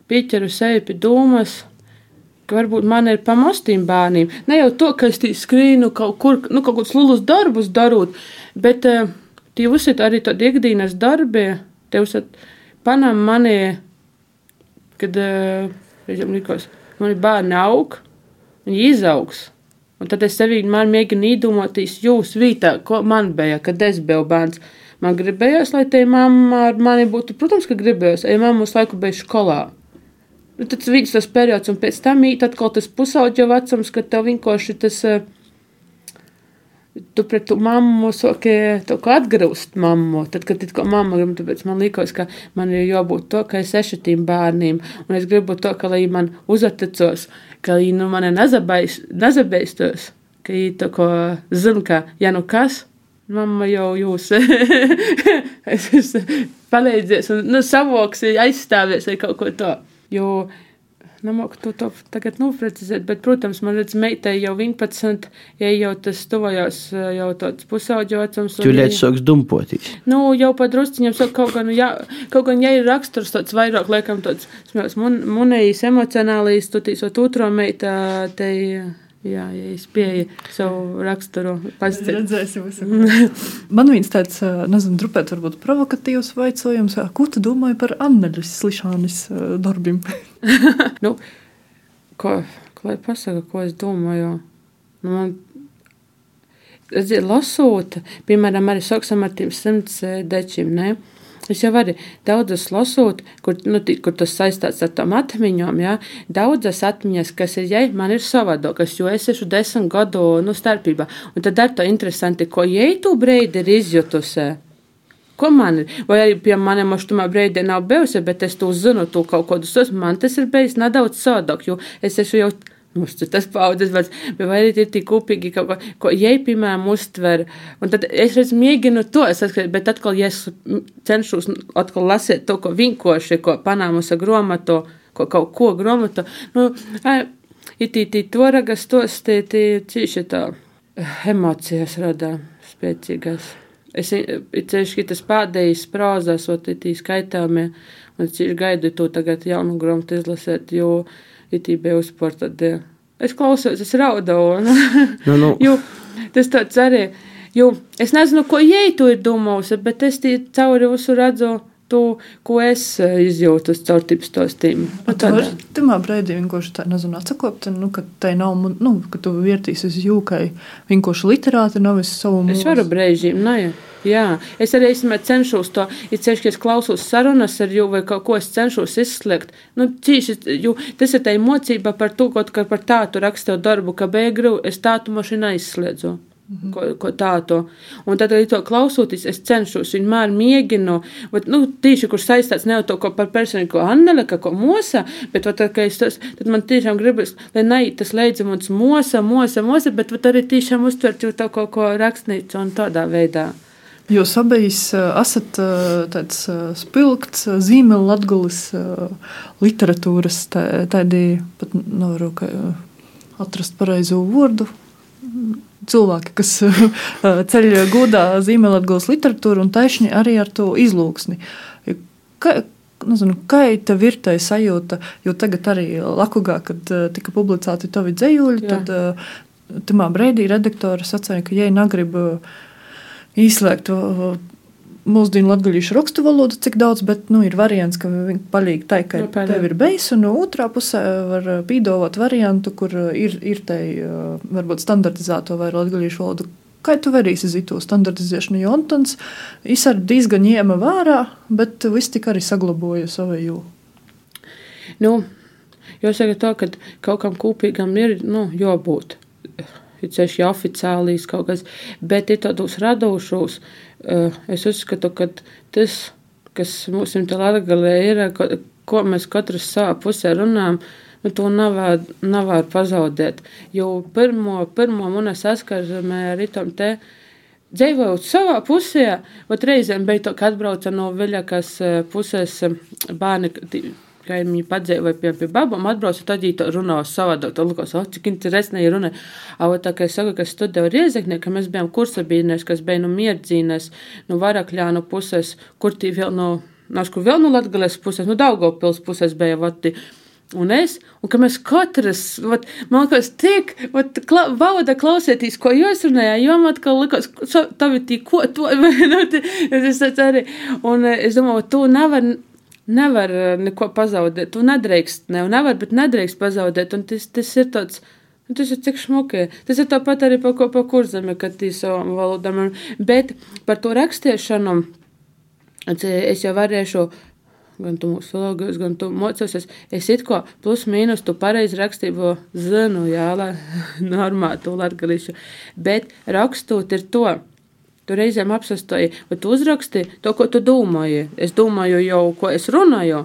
pieķeru sevi pie domas, ka varbūt man ir pamostīm bērniem. Ne jau to, ka es skrīnu kaut kur, nu, kaut kādus lielus darbus darot, bet eh, tie uzsit arī tādi ikdienas darbi, te uzsit panam mani, kad, eh, reizēm likos, mani bērni aug, viņi izaugs. Un tad es sevi vienmēr mēģinu iedomāties jūsu vietā, ko man bija, kad es biju bērns. Man gribējās, lai te mamma ar mani būtu, protams, ka gribējās, ja mamma uz laiku bija skolā. Nu, tad viss tas periods, un pēc tam atkal tas pusauģa vecums, kad tev vienkārši tas, eh, tu pret tu mammu saki, to kā atgrūst mammu. Tad, kad kā mamma grib, tāpēc man liekas, ka man ir jābūt to, ka es ešu tiem bērniem, un es gribu to, ka lai man uzaticos, ka viņi nu mani nezabeis- nezabeistos, ka viņi to, ko zina, ka, ja nu kas, mamma jau jūs palīdzēs un nu, savoks, aizstāvēs vai kaut ko to. Jo Nemāku to, to tagad noprecizēt, bet, protams, man redz, meitai jau 11, ja jau tas tuvojās jau tāds pusauģa vecums. ja- lietas sāks dumpotīs. Nu, jau pat drusciņam saka, kaut gan, jā, kaut gan, ja ir raksturs tāds vairāk, laikam, tāds, smēls, mun, munējis emocionālīs, tu tīs, ot otro meitā, te, jā, ja es pieeja savu raksturu pastāstīt. Redzēsim, Man viens tāds, nezinu, drupēt, varbūt provokatīvs vaicojums, ko tu domāji par Anneļas Slišanas darbiem? Nu, ko, ko lai pasaka, ko es domāju? Nu, man, redziet, lasot, piemēram, arī saksam ar tiem simts dečiem, ne? Es jau arī daudzas lasot, kur, nu, kur tas saistīts ar tām atmiņām, jā, daudzas atmiņas, kas ir, ja man ir savādākas, jo es esmu desmit gadu, nu, starpībā, un tad ar to interesanti, ko jai tu breidi ir izjutusi. Ko man ir? Vai arī pie maniem maštumā brīdī nav bijusi, bet es to zinu, to kaut kādus tos. Man tas ir bijis nedaudz savādāk, jo es esmu jau. Mums tas paudzes, bet, bet vai arī ir tik kopīgi kaut ko, ko jai, piemēram, uztver. Un tad es redzu, mēģinu to, atklāju, bet atkal, ja es cenšos atkal lasīt to, ko vinkoši, ko panāmusa gromatu, ko kaut ko gromatu, nu, ir tī, tī toragas tos, tī, tī, cīši tā, emocijas rada spēcīgas. Es ceļš, tas pēdējais prāzās, ot, tī skaitāmie, un es gaidu to tagad jaunu grāmatu izlasēt, jo itībā uzpār tad es klausos, es raudau. Nu, nu. jo tas tāds arī, jo es nezinu, ko tu ir domājusi, bet es cauri visu redzu to, ko es izjūtu caur tipu stostīm. Nu, tu vari tamā brīdī vienkārši tā, nezinu, atsakopt, nu, ka tai nav, nu, ka tu vērtīs uz jūkai vienkārši literāti, nav es savu mūsu. Es varu brīžiem, nē. Jā, es arī esmu cenšos to, ja ceļš, es klausos sarunas ar jū vai kaut ko es cenšos izslēgt. Nu, cīši, jū, tas ir tā mocība par to, kaut kā par tātu rakstu darbu, ka beigru es tātu mašīnu aizslēdzu. Mhm. Ko, ko tādu. Un tad, arī to klausoties, es cenšos vienmēr mēģinu, bet, nu, tīši, kur saistīts ne jau to par personu, ko Annele, ka ko mosa, bet, vat, ka es tas, tad man tiešām gribas, lai ne tas leidzamons mosa, mosa, mosa, bet, vat, arī tiešām uztvert jau to kaut ko rakstnīcu un tādā veidā. Jūs abīs esat tāds spilgts zīmēl latgulis literatūras, tādi pat nevaru atrast pareizo vārdu cilvēki, kas ceļ gūdā zīmēlatgūs literatūru un taisni arī ar to izlūksni. Ka, nezinu, kā tev ir tā sajūta, jo tagad arī Lakugā, kad tika publicēti tavi dzējuļi, tad tamā brīdī redaktori sacīja, ka, ja negrib izslēgt mūsdienu latviešu rakstu valodu, cik daudz, bet nu, ir variants, ka viņi palīdz tai, ka no, tev ir beigas, un no otrā pusē var pīdot variantu, kur ir, ir tai varbūt standartizēto vai latviešu valodu. Kā tu varēsi izdarīt to standartizēšanu? Jo Antons arī diezgan ņēma vērā, bet viss tik arī saglaboja savu jūtu. Nu, jāsaka tā, ka kaut kam kopīgam ir nu, jābūt. Ceļš jau oficiālīs kaut kas, bet ir tādos radošos, uh, Eh, es uzskatu, ka tas, kas mums ir Latvijā, ir, ko mēs katrs savā pusē runājam, nu, to nevar, nevar pazaudēt. Jo pirmo, pirmo mana saskarsme ar itam te. Dzīvojot savā pusē, vat reizēm bija tā, ka atbrauca no viļakas eh, puses eh, bērni, ka viņi padzīvoja pie, pie babām, atbrauca, tad viņi runā savādāk. Tad likās, oh, cik interesanti ir runa. Ava tā kā es saku, ka studēju Riezeknē, ka mēs bijām kursabīnēs, kas bija no nu mierdzīnēs, no nu varakļānu puses, kur tī vēl no, našku vēl no Latgales puses, no Daugavpils puses bija vati. Un es, un ka mēs katrs, vat, man liekas, tik, vat, kla, bauda klausieties, ko jūs runājāt, jo man atkal likās, tavi tī, ko to, nu, es arī, un es domāju, tu nevar, nevar eh, neko pazaudēt. Tu nedrīkst, ne, nevar, bet nedrīkst pazaudēt. Un tas, tas ir tāds. Nu, tas ir tik smuki. Tas ir tāpat arī par ko pa kurzemi, kad tī savam valodam. Bet par to rakstīšanu es jau varēšu gan tu mūsu filologijos, gan tu mocosies. Es it ko plus mīnus tu pareizi rakstību zinu, jā, lai normāli tu latgalīšu. Bet rakstot ir to, Tu reizēm apsastoji, vai tu uzraksti to, ko tu domāji. Es domāju jau, ko es runāju,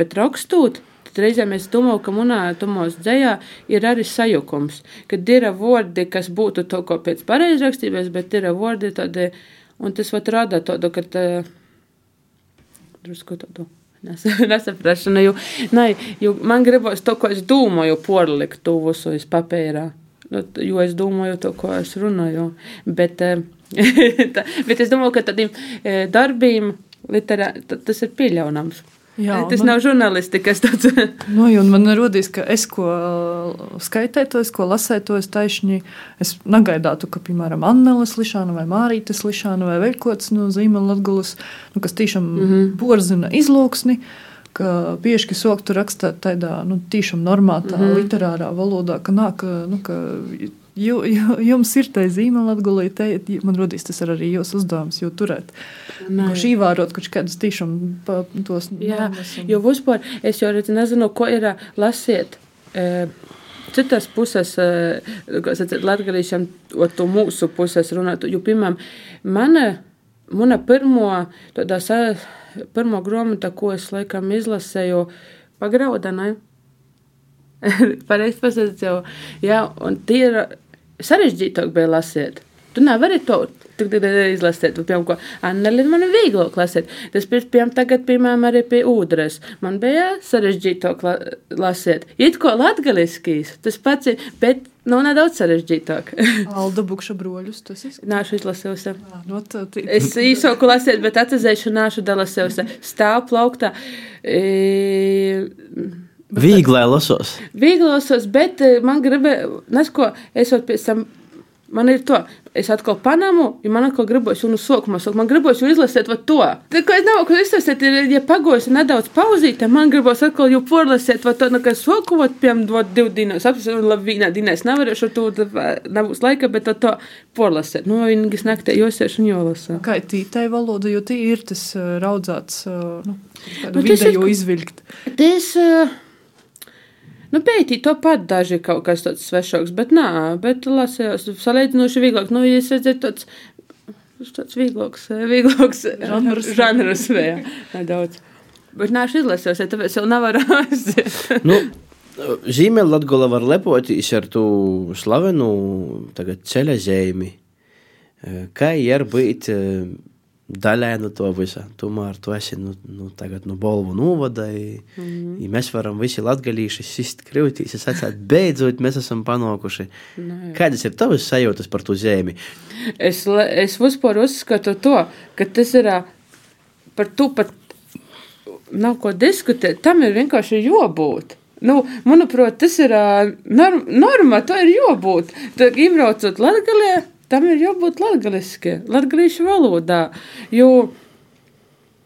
bet rakstot. Reizēm es domāju, ka tumos dzējā ir arī sajukums, kad ir vārdi, kas būtu to, ko pēc pareizrakstības, bet ir vārdi tādi, un tas var rada tādu, ka tā, drusku tādu nesaprašanu, jo, ne, jo man gribas to, ko es domāju, porlikt to visu uz papīrā. Nu, jo es domāju to, ko es runāju. Bet, bet es domāju, ka tādiem e, darbiem literā, tas ir pieļaunams. Jā, tas man, nav žurnālistikas tāds. nu, man rodīs, ka es ko skaitētos, ko lasētos taisni, es negaidātu, ka, piemēram, Annelis Lišāna vai Mārītas Lišāna vai vēl kāds no Zīmela Latgulas, nu, kas tiešām mm -hmm. porzina izlūksni, ka bieži soktu rakstāt tādā, nu, tiešām normātā mm -hmm. literārā valodā, ka nāk, nu, ka jums ir tā zīmola atgulīta, man rodīs tas arī jūsu uzdevums, jo turēt. Kurš īvārot, kurš kādus tiešām tos. Jā, jo vispār es jau redzu, nezinu, ko ir lasiet. E, citas puses, latgalīšiem, to mūsu puses runāt, jo, piemēram, mana, mana pirmo, tādā, pirmo gromata, ko es laikam izlasēju, pagraudanai. Pareizi pasakot, jau, jā, un tie ir sarežģītāk bija lasīt. Tu nevari to izlasīt. Piemēram, ko Anneli man ir vieglāk lasīt. Tas piemēram, tagad, piemēram, arī pie ūdens. Man bija sarežģītāk lasīt. It ko latgaliskīs, tas pats ir, bet nu, nedaudz sarežģītāk. Alda Bukša broļus, tas ir. Nāšu izlasījusi. No, tā. Es īsoku lasīt, bet atzīšu nāšu dalasījusi. Stāv plauktā. E... Vīglē lasos. Vīglē lasos, bet e, man gribēja, nesko, esot pēc tam Man ir to, es atkal panamu, ja man atkal gribos, un uz sākumā saka, man gribos jau izlasīt to. Tad, ko es nav, ko izlasīt, ir, ja pagojos nedaudz pauzīt, tad man gribos atkal jau porlasīt, vai to, nu, kas sākumot, piemēram, dot divu dienas, apsver, un labi, vienā dienā es nevarēšu to, nebūs laika, bet to, to porlasīt. Nu, viņi naktī josiešu un jolasa. Kā tītai valoda, jo tī ir tas raudzāts, nu, kādu nu, vidējo izvilkt. Tas, uh, Nu, pētīt to pat daži kaut kas tāds svešāks, bet nā, bet lasījos salīdzinoši vieglāk. Nu, ja es redzēju tāds, tāds vieglāks, vieglāks žanrs, žanrs vēl, nedaudz. Bet nā, es izlasījos, ja tāpēc jau nevaru aiziet. nu, Zīmēl Latgola var lepoties ar tu slavenu tagad ceļa zīmi. Kā ir būt daļai no to visa. Tomēr tu esi nu, nu, tagad no Bolvu novada. Mm -hmm. ja mēs varam visi latgalīši sist krivtīs. Es atsācu, beidzot mēs esam panākuši. No, jā. Kādas ir tavas sajūtas par to zemi? Es, es vispār uzskatu to, ka tas ir par to pat nav ko diskutēt. Tam ir vienkārši jābūt. Nu, manuprāt, tas ir norma, norma to ir jābūt. Tad, iebraucot Latvijā, tam ir jābūt latgaliski, latgalīšu valodā, jo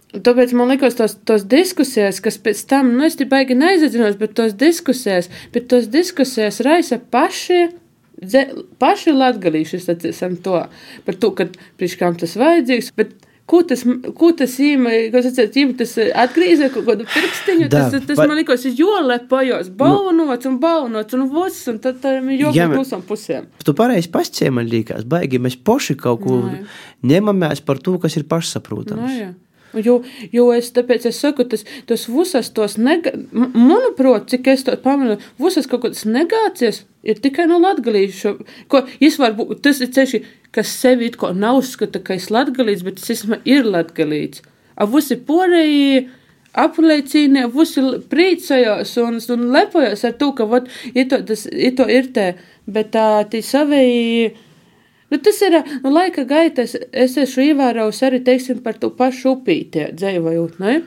Tāpēc man liekas, tos, tos diskusijas, kas pēc tam, nu, es te baigi neizdzinos, bet tos diskusijas, bet tos diskusijas raisa paši, dze, paši latgalīši, es atcīsam to, par to, ka priekš kam tas vajadzīgs, bet Ko tas, ko tas īma, ko tas, īma, tas atgriezīja kaut kādu pirkstiņu, da, tas, tas pa... man likās, ir jolepojos, baunots un baunots un voss, un tad tam ir jābūt klusam pusēm. Tu pareizi pasciē, man liekas, baigi, mēs poši kaut ko no, ņemamies par to, kas ir pašsaprotams. No, jā. Jo, jo es tāpēc es saku, tas, tas visas tos, nega, manuprāt, cik es to pamanu, visas kaut kādas negācijas ir tikai no latgalīšu, ko es varu, tas ir ceši, kas sevi it ko nav uzskata, ka es latgalīts, bet es esmu ir latgalīts. A visi porēji apliecīnie, visi priecājos un, un lepojos ar to, ka, vot, ito, tas, ito ir te, bet tā, tī savēji, Nu, tas ir nu, laika gaitā. Es, es esmu ievērojis arī teiksim, par to pašu upīti dzīvojot. Ne?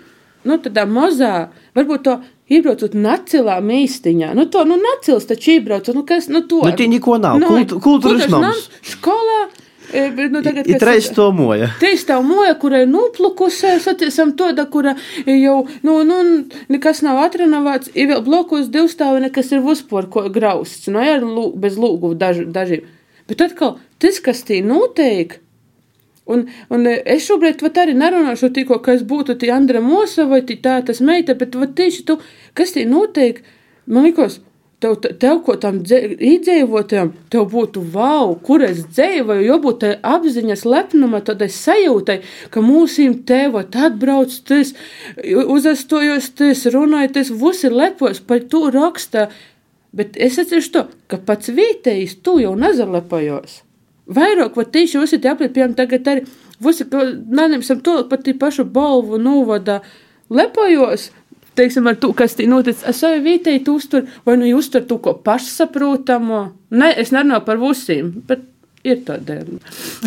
Nu, tādā mazā, varbūt to iebraucot nacilā mīstiņā. Nu, to, nu, nacils taču iebraucot, nu, kas, nu, to. Nu, tie neko nav, nu, Kult, kultūras nams. Skolā. E, nu, tagad, ir trīs to moja. Trīs tā moja, kura ir noplukusies, attiecam toda, kura jau, nu, nu, nekas nav atrenovāts, ir vēl blokus divstāvi, nekas ir vispār ko grausts, nu, lū, bez lūgu daži, daži. Bet atkal, tas, kas tī notiek, un, un es šobrīd arī nerunāšu tikko, kas būtu tī Andra Mosa vai tā tas meita, bet tieši tu, kas tī notiek, man likos, tev, tev ko tam iedzīvotājiem, tev būtu wow, kur es dzīvoju, jo būtu tai apziņas lepnuma, tādai sajūtai, ka mūsim tevat atbrauc tas, uzastojos tas, runāja tas, visi lepos par to raksta, bet es atceros to, ka pats vietējais tu jau nezalepojos. Vairāk, va tieši visi tie apliet, piemēram, tagad arī, visi, neņemsim to pat tī pašu balvu novada lepojos, teiksim, ar to, kas tī notic, es savu vietēju tu uztur, vai nu jūs uztur to, ko pašsaprotamo. Ne, es nerunāju par visiem, bet ir tāda.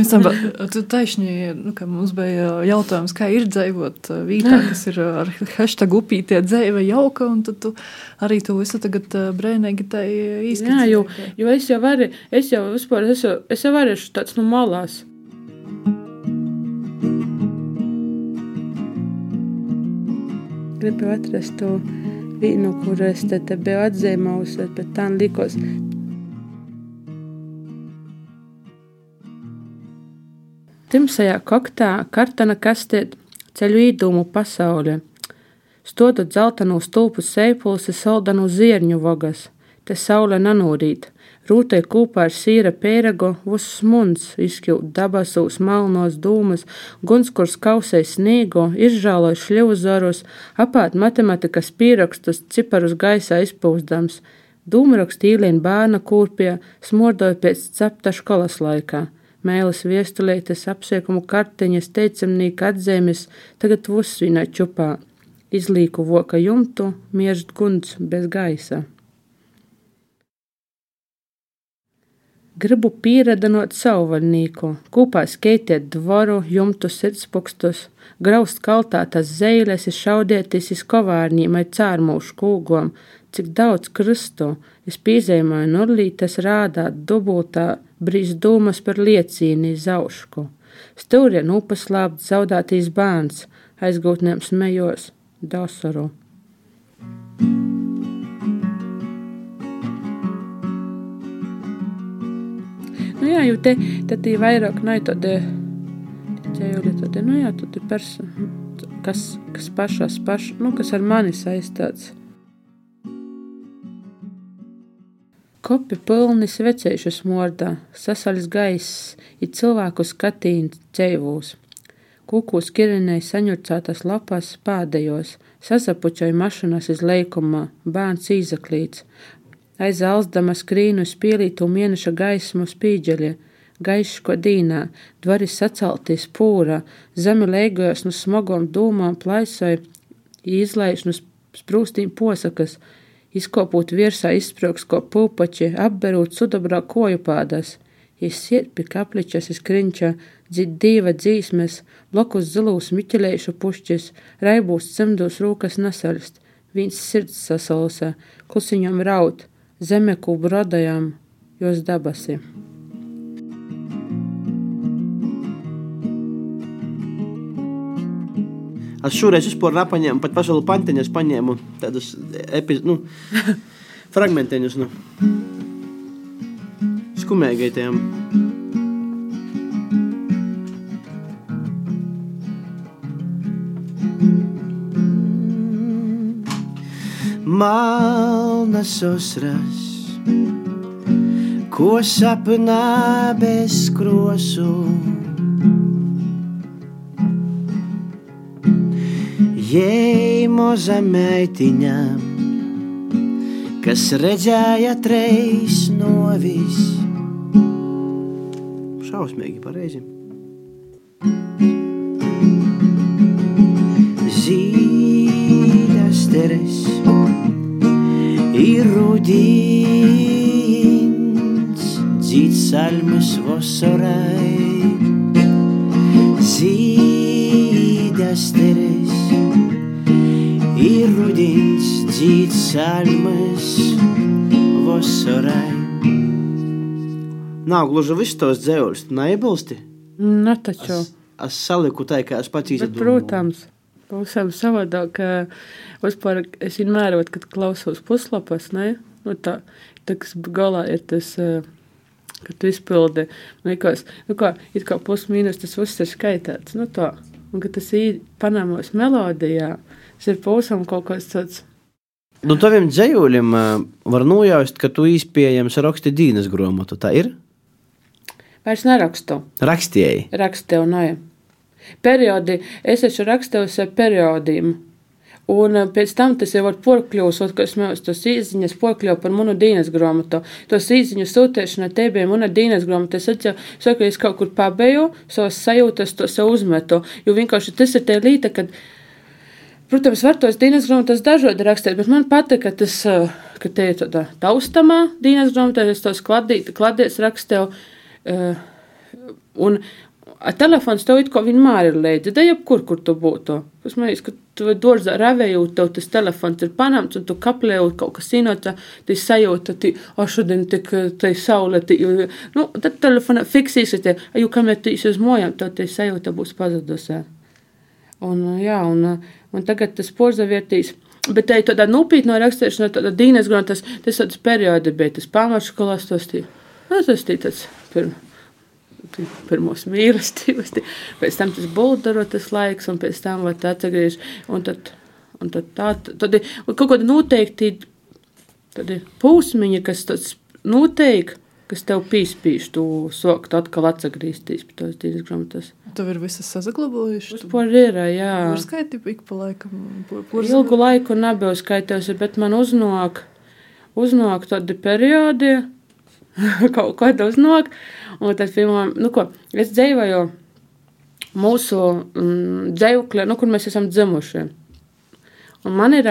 Es domāju, tu taisni, nu, ka mums bija jautājums, kā ir dzīvot vītā, kas ir ar hashtag upītie dzīve jauka, un tad tu arī to visu tagad brēnīgi tai īsti. Jā, jo, jo es jau varu, es jau vispār, es jau, es jau varēšu tāds no malās. Gribu atrast to vīnu, kur es te, te biju atzīmējusi, bet tā likos, Timsajā koktā kartana kastiet ceļu īdumu pasaulē. Stodot zeltainu stulpu seipuls ir soldanu zierņu vogas, te saule nanūrīt. Rūtē kūpā ar sīra pērago, vus smunds, izkļūt dabasūs malnos dūmas, guns, kurs kausē sniego, izžāloja šļuvzarus, apāt matematikas pierakstus, ciparus gaisā izpūzdams. Dūmrakst īlien bērna kūrpie, smordoja pēc cepta skolas laikā mēlis viestulītes, apsiekumu kartiņas, teicamnīka atzīmes, tagad vusvīnā čupā, izlīku voka jumtu, miežt gunds bez gaisa. Gribu pieredzināt savu vaļnīku, kopā skaitīt dvoru, jumtu sirdspunkstus, graust kaltātas zeiles, šaudieties iz kovārņiem vai cārmūšu kūgom, cik daudz kristu, es pīzēmoju nurlītes rādāt dubultā, brīz dūmas par liecīni zaušku. Stūrie nupaslāpt zaudātīs bērns, aizgūtnēm smējos, dosaru. Nu, jā, jau te, tad ir vairāk, nu, tādi ķēļi, tādi, nu, jā, tādi personi, kas, kas pašās, paš, nu, kas ar mani saistāts. Kopi pilni svecējuši smordā, sasaļas gaiss, ir cilvēku skatīns ceivūs. Kūku skirinēja saņurcātas lapās pādējos, sasapučoja mašinas iz leikumā, bērns īzaklīts, aiz alsdama skrīnu spīlītu mēneša gaismu spīģeļi, gaišs ko dīnā, dvaris saceltīs pūra, zemi leigojos no smagom dūmām plaisoja, izlaiž no sprūstīm posakas, izkopūt virsā izsprūks ko pūpači, apberūt sudabrā koju pādas. Jis sirpi kapličas izkrinča, dzid dīva dzīsmes, blokus zilūs miķelējušu pušķis, raibūs cemdūs rūkas nasaļst, viens sirds sasalsa, klusiņam raut, zeme, ko brodējām, jos dabasi. Es šoreiz vispār nepaņēmu, pat pašu pantiņas paņēmu tādus epiz, nu, fragmentiņus. Nu. Skumīgajiem. Malnas osras, ko sapnā bez krosu. Jei moza meitiņa, kas redzēja treis novis. Šausmīgi pareizi. Zīdas teres ir rudins, dzīt salmas vasarai. Zīdas teres ir rudins, dzīt salmas vasarai. Nav gluži viss tos dzēvus, neiebilsti. Nu, taču. Es, es saliku tā, kā es pats izdomāju. protams, pavisam savādāk. ka Vispār es vienmēr, kad klausos puslapas, ne, nu tā, tā, kas galā ir tas, kad tu izpildi, nu, likās, nu kā, it kā plus mīnus tas viss ir skaitāts, nu tā, un ka tas ir panamos melodijā, tas ir pavisam kaut kas tāds, Nu, taviem dzējuļiem uh, var nojaust, ka tu izpējams raksti dīnas grāmatu. Tā ir? vairs nerakstu, Rakstīji. rakstu, nē. Periodi, es esmu rakstījusi ar periodiem. Un pēc tam tas jau var porkļūt, ka es mēs tos īziņas porkļoju par manu dienas grāmatu. Tos īziņu sūtīšana te bija mana dienas grāmata. Es atceru, ka es kaut kur pabeju savas sajūtas, to sev uzmetu. Jo vienkārši tas ir tie līta, kad, protams, var tos dienas grāmatas dažādi rakstīt, bet man patīk, ka tas, ka te ir tāda taustamā dienas grāmatā, es tos kladīt, kladies rakstīju. eh, Un telefons tev it kā vienmēr ir līdzi, da jebkur, kur tu būtu. Es domāju, ka tu dārzā ravējot, tev tas telefons ir panāmts, un tu kaplējot kaut kas inota, tai sajūta, ka, o, šodien tik, tai saule, tai, nu, tad telefona fiksīsi, te, jo kamēr tu esi uz mojām, tev tai sajūta būs pazudusi. Un, jā, un, un tagad tas porzavērtīs. Bet tā ir tāda nopietna rakstīšana, tāda dīnes grāmata, tas, tas tāds periodi bija, tas pamatskolās, tas tī, nu, tas tī tāds pirms pirmos mīlestības, tī- pēc tam tas buldarotas laiks, un pēc tam var atgriež, un tad, un tad tā, tad ir kaut kāda noteikti, ir pūsmiņa, kas tāds noteikti, kas tev pīspīš, tu sokt atkal atgriezties pie tās dienas grāmatas. Tev ir visas saglabājušas. Vispār ir, jā. Var skaitīt ik pa laikam. po- Ilgu laiku nebiju skaitījusi, bet man uznāk, uznāk tādi periodi, kaut ko tādu uznāk. Un tad, piemēram, nu ko, es dzīvoju mūsu mm, dzīvoklī, nu, kur mēs esam dzimuši. Un man ir,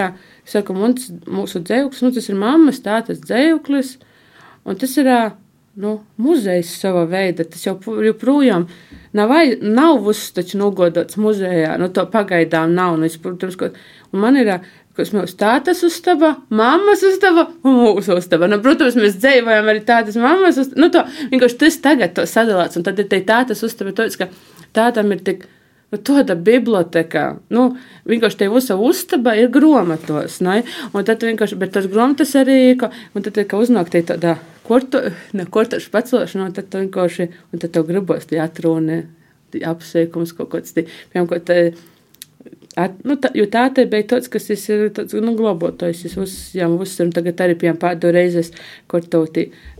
saku, mums, mūsu dzīvoklis, nu, tas ir mammas tātas dzīvoklis, un tas ir, nu, muzejs sava veida, tas jau joprojām nav, nav uztaču nogodots muzejā, nu, to pagaidām nav, nu, es, protams, ko, man ir, kas mūsu tātas uzstaba, mammas uzstaba un mūsu uzstaba. Nu, protams, mēs dzīvojam arī tādas mammas uzstaba. Nu, to, vienkārši tas tagad to sadalāts, un tad ir te tātas uzstaba, to, ka tādam ir tik. Nu, Tāda biblioteka, nu, vienkārši te visu uztaba ir grāmatos. Un tad vienkārši, bet tas grāmatas arī, ka, un tad, kad uznāk te tādā kortu, ne kortašu pacelšana, un tad tu vienkārši, un tad tev gribos tie atrūni, apsveikums kaut kāds, piemēram, kaut kāds At, nu, tā, jo tā te bija tāds, kas ir tāds, nu, glabātojs. Es uzņēmu, uzsveru tagad arī, piemēram, pārdo reizes, kur to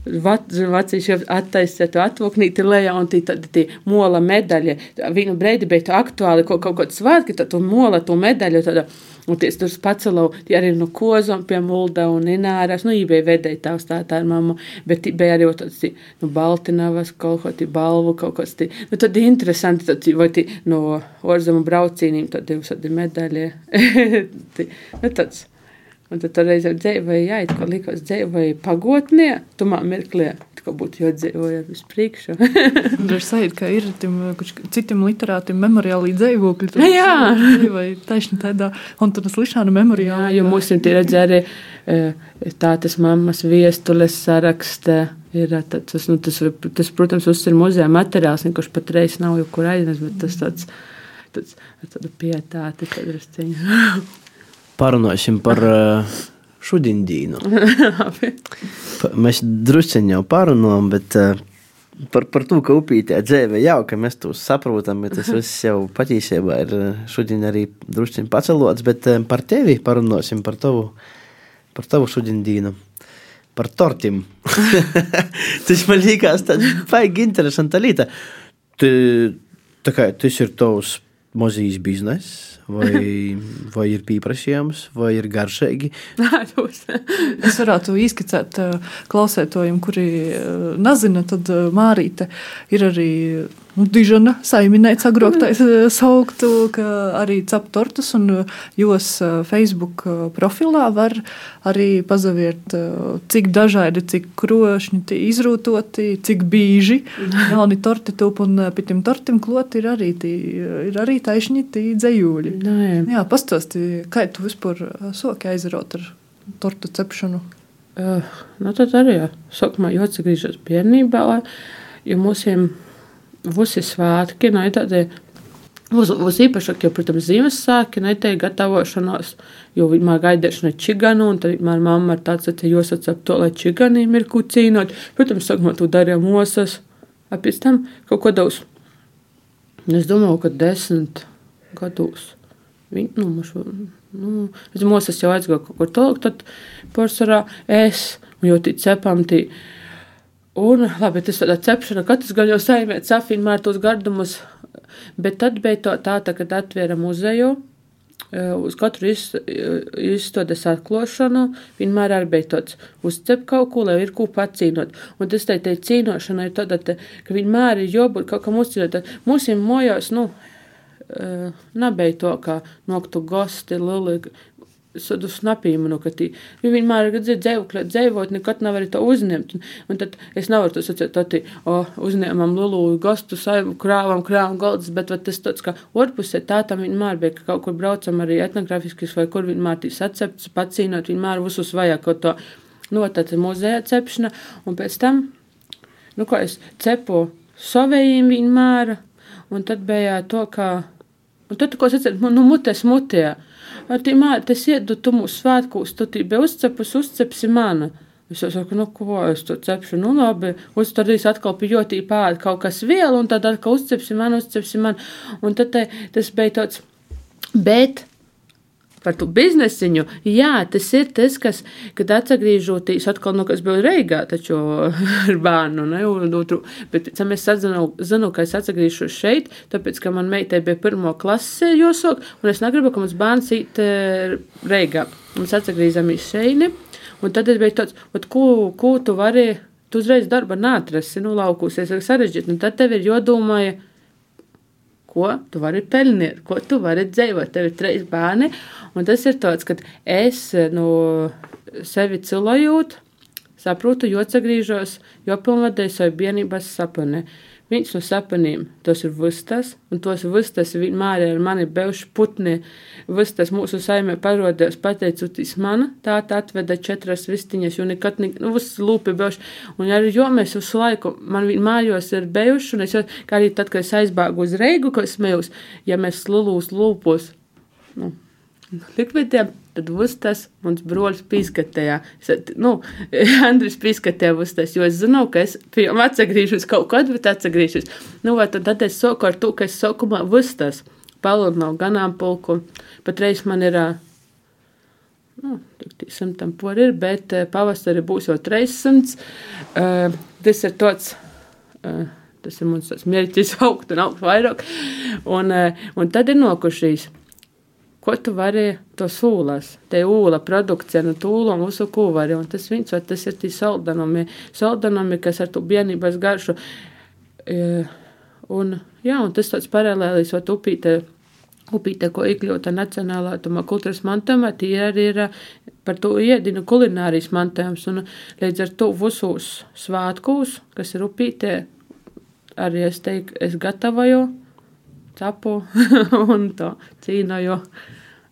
tī vecīši attaisīja to atvoknīti lejā un tī tādi tī mola medaļa. Vienu breidi bija to aktuāli, ko kaut kāds svētki, tad tu mola to medaļu, tāda Un ties tur pacelau, tie arī no kozom pie mulda un ināras, nu, īvēja vedēja tavs tā, tā ir mamma, bet bija arī tāds, nu, Baltinavas kaut ko, tī balvu kaut kas, tī, nu, tad interesanti, tad, vai tī, no orzemu braucīnīm, tad divas tādi medaļie, tī, nu, tāds. Un tad tur reizē dzīvoja, jā, it kā likās dzīvoja pagotnē, tumā mirklī ka būtu jādzīvoja uz priekšu. Ir sajūta, ka ir tim, citiem literātiem memoriāli dzīvokļi. Jā, vai taisni tādā, tas lišāna memoriāli. Jā, jo mums ir tie redz arī tātas mammas viestules saraksta. Ir, tas, nu, tas, tas, protams, uzsver muzeja materiāls, kurš patreiz nav jau kur aiznes, bet tas tāds, tāds, tāda pietāte, tad rasciņa. Parunāsim par uh, šodien. mēs druskuļi jau parunājam, bet uh, par, par to, ka upītē dzīve jau, ka mēs to saprotam, bet tas viss jau patiesībā ir šodien arī druskuļi pacelots. Bet uh, par tevi parunāsim, par tavu, par tavu šodienu. Par tortim. tas man liekas, tāds baigi interesanta lieta. Tā kā tas ir tavs mazīs bizness vai, vai ir pieprasījums, vai ir garšīgi. es varētu izskicēt klausētojiem, kuri nezina, tad Mārīte ir arī nu, dižana saimniece agroktais mm. sauktu, ka arī cep tortus un jos Facebook profilā var arī pazaviert, cik dažādi, cik krošņi izrūtoti, cik bīži jauni torti tūp un pie tiem tortim klot ir arī, tī, ir arī taišņi tī dzējūļi. Nē. Jā, pastāsti, kā tu vispār soki aizrot ar tortu cepšanu? Uh, nu tad arī, sākumā jāatsagrīžas bērnībā, jo mūsiem visi svētki, ne tādi. Uz, uz īpašāk, jau, protams, Ziemassvētki, ne tā gatavošanās, jo vienmēr gaidīšana ir čiganu, un tad vienmēr mamma ir tāds, ka jūs atcep to, lai čiganīm ir kucīnot. Protams, sākumā to darīja mosas, a pēc tam kaut ko daudz. Es domāju, ka desmit gados. Viņi, nu, mašu, nu, es mosas jau aizgāju kaut kur tālāk, tad pārsvarā es, jo tī cepam tī. Un, labi, tas ir cepšana, katrs gan jau saimē cafīnu tos gardumus, bet tad bija tā, tā, tā kad atvēra muzeju, e, uz katru iz, izstādes atklāšanu vienmēr arī bija tāds uzcep kaut ko, lai ir ko pacīnot. Un tas tā ir cīnošana, ir tāda, ka vienmēr ir jābūt kaut kam uzcīnot. Mūsim mojās, nu, e, nebija to, ka noktu gosti, lili, Es nepīmanu, ka tī, viņi vienmēr ir dzīvokļi, dzīvot, nekad nav arī to uzņemt. Un, un tad es nevaru to sacīt, tad o, uzņēmām lulu gastu, saimu, krāvam, krāvam galdas, bet vat, tas tāds, ka orpusē tā tam vienmēr bija, ka kaut kur braucam arī etnografiskis vai kur vienmēr tī sacepts, pacīnot, vienmēr visus vajag kaut to notāca muzeja cepšana, un pēc tam, nu, ko es cepu savējiem vienmēr, un tad bija to, ka, un tad, ko sacīt, nu, mutes mutē, Tīmā, tas iedu tu mūsu svētkos, tu tībē uzcepus, uzcepsi manu. Es saku, nu, ko es to cepšu, nu, labi, uz tad es atkal pijotī pāri kaut kas vielu, un tad atkal uzcepsi man, uzcepsi man, un tad te, tas bija tāds, bet par to biznesiņu. Jā, tas ir tas, kas, kad atgriežoties atkal no kas bija Reigā, taču ar bērnu, ne, un otru, bet tam es atzinu, zinu, ka es atgriežos šeit, tāpēc, ka man meitai bija pirmo klase jāsok, un es negribu, ka mans bērns īt eh, Reigā. Mēs atgriežamies šeit, un tad es biju tāds, ko, ko tu vari tu uzreiz darba neatrasi, nu, laukūsies ar sarežģītu, un tad tev ir jodomāja, ko tu vari pelnīt, ko tu vari dzīvot. Tev ir trīs bērni, un tas ir tāds, ka es no sevi cilojot, saprotu, jo atgriežos, jo pilnvērtēju savu bērnības sapni. Viens no sapņiem, tas ir vistas, un tos vistas vienmēr ir mani beigšu putni. Vistas mūsu saimē parodās pateicoties man, tā atveda četras vistiņas, jo nekad, ne, nu, viss lūpi beigšu. Un arī, jo mēs visu laiku, man vienmājos ir beigšu, un es, kā arī tad, kad es aizbāgu uz reigu, ko es smējos, ja mēs lulūs lūpos, nu, likvidējam, tad Vustas mums brolis pīskatējā. Nu, Andris pīskatēja Vustas, jo es zinu, ka es atsagrīšos kaut kad, bet atsagrīšos. Nu, vai tad, tad es soku ar to, ka es sokumā Vustas paludināju ganāmpulku. Patreiz man ir, nu, simtam pori ir, bet pavasarī būs jau 300. Uh, tas ir tāds. Uh, Tas ir mans mērķis, augt un augt vairāk. Un, uh, un tad ir nokušīs ko tu vari? To sūlas, te ūla produkcija, nu tūla un visu ko vari, un tas viens, vai tas ir tī saldanomi, saldanomi, kas ar tu bienības garšu, e, un, jā, un tas tāds paralēlis, vai upīte, upīte, ko iekļauta nacionālā tuma kultūras mantojumā, tie arī ir par to iedina kulinārijas mantojums, un līdz ar to visos svātkūs, kas ir upīte, arī es teiktu, es gatavoju, capu un to cīnoju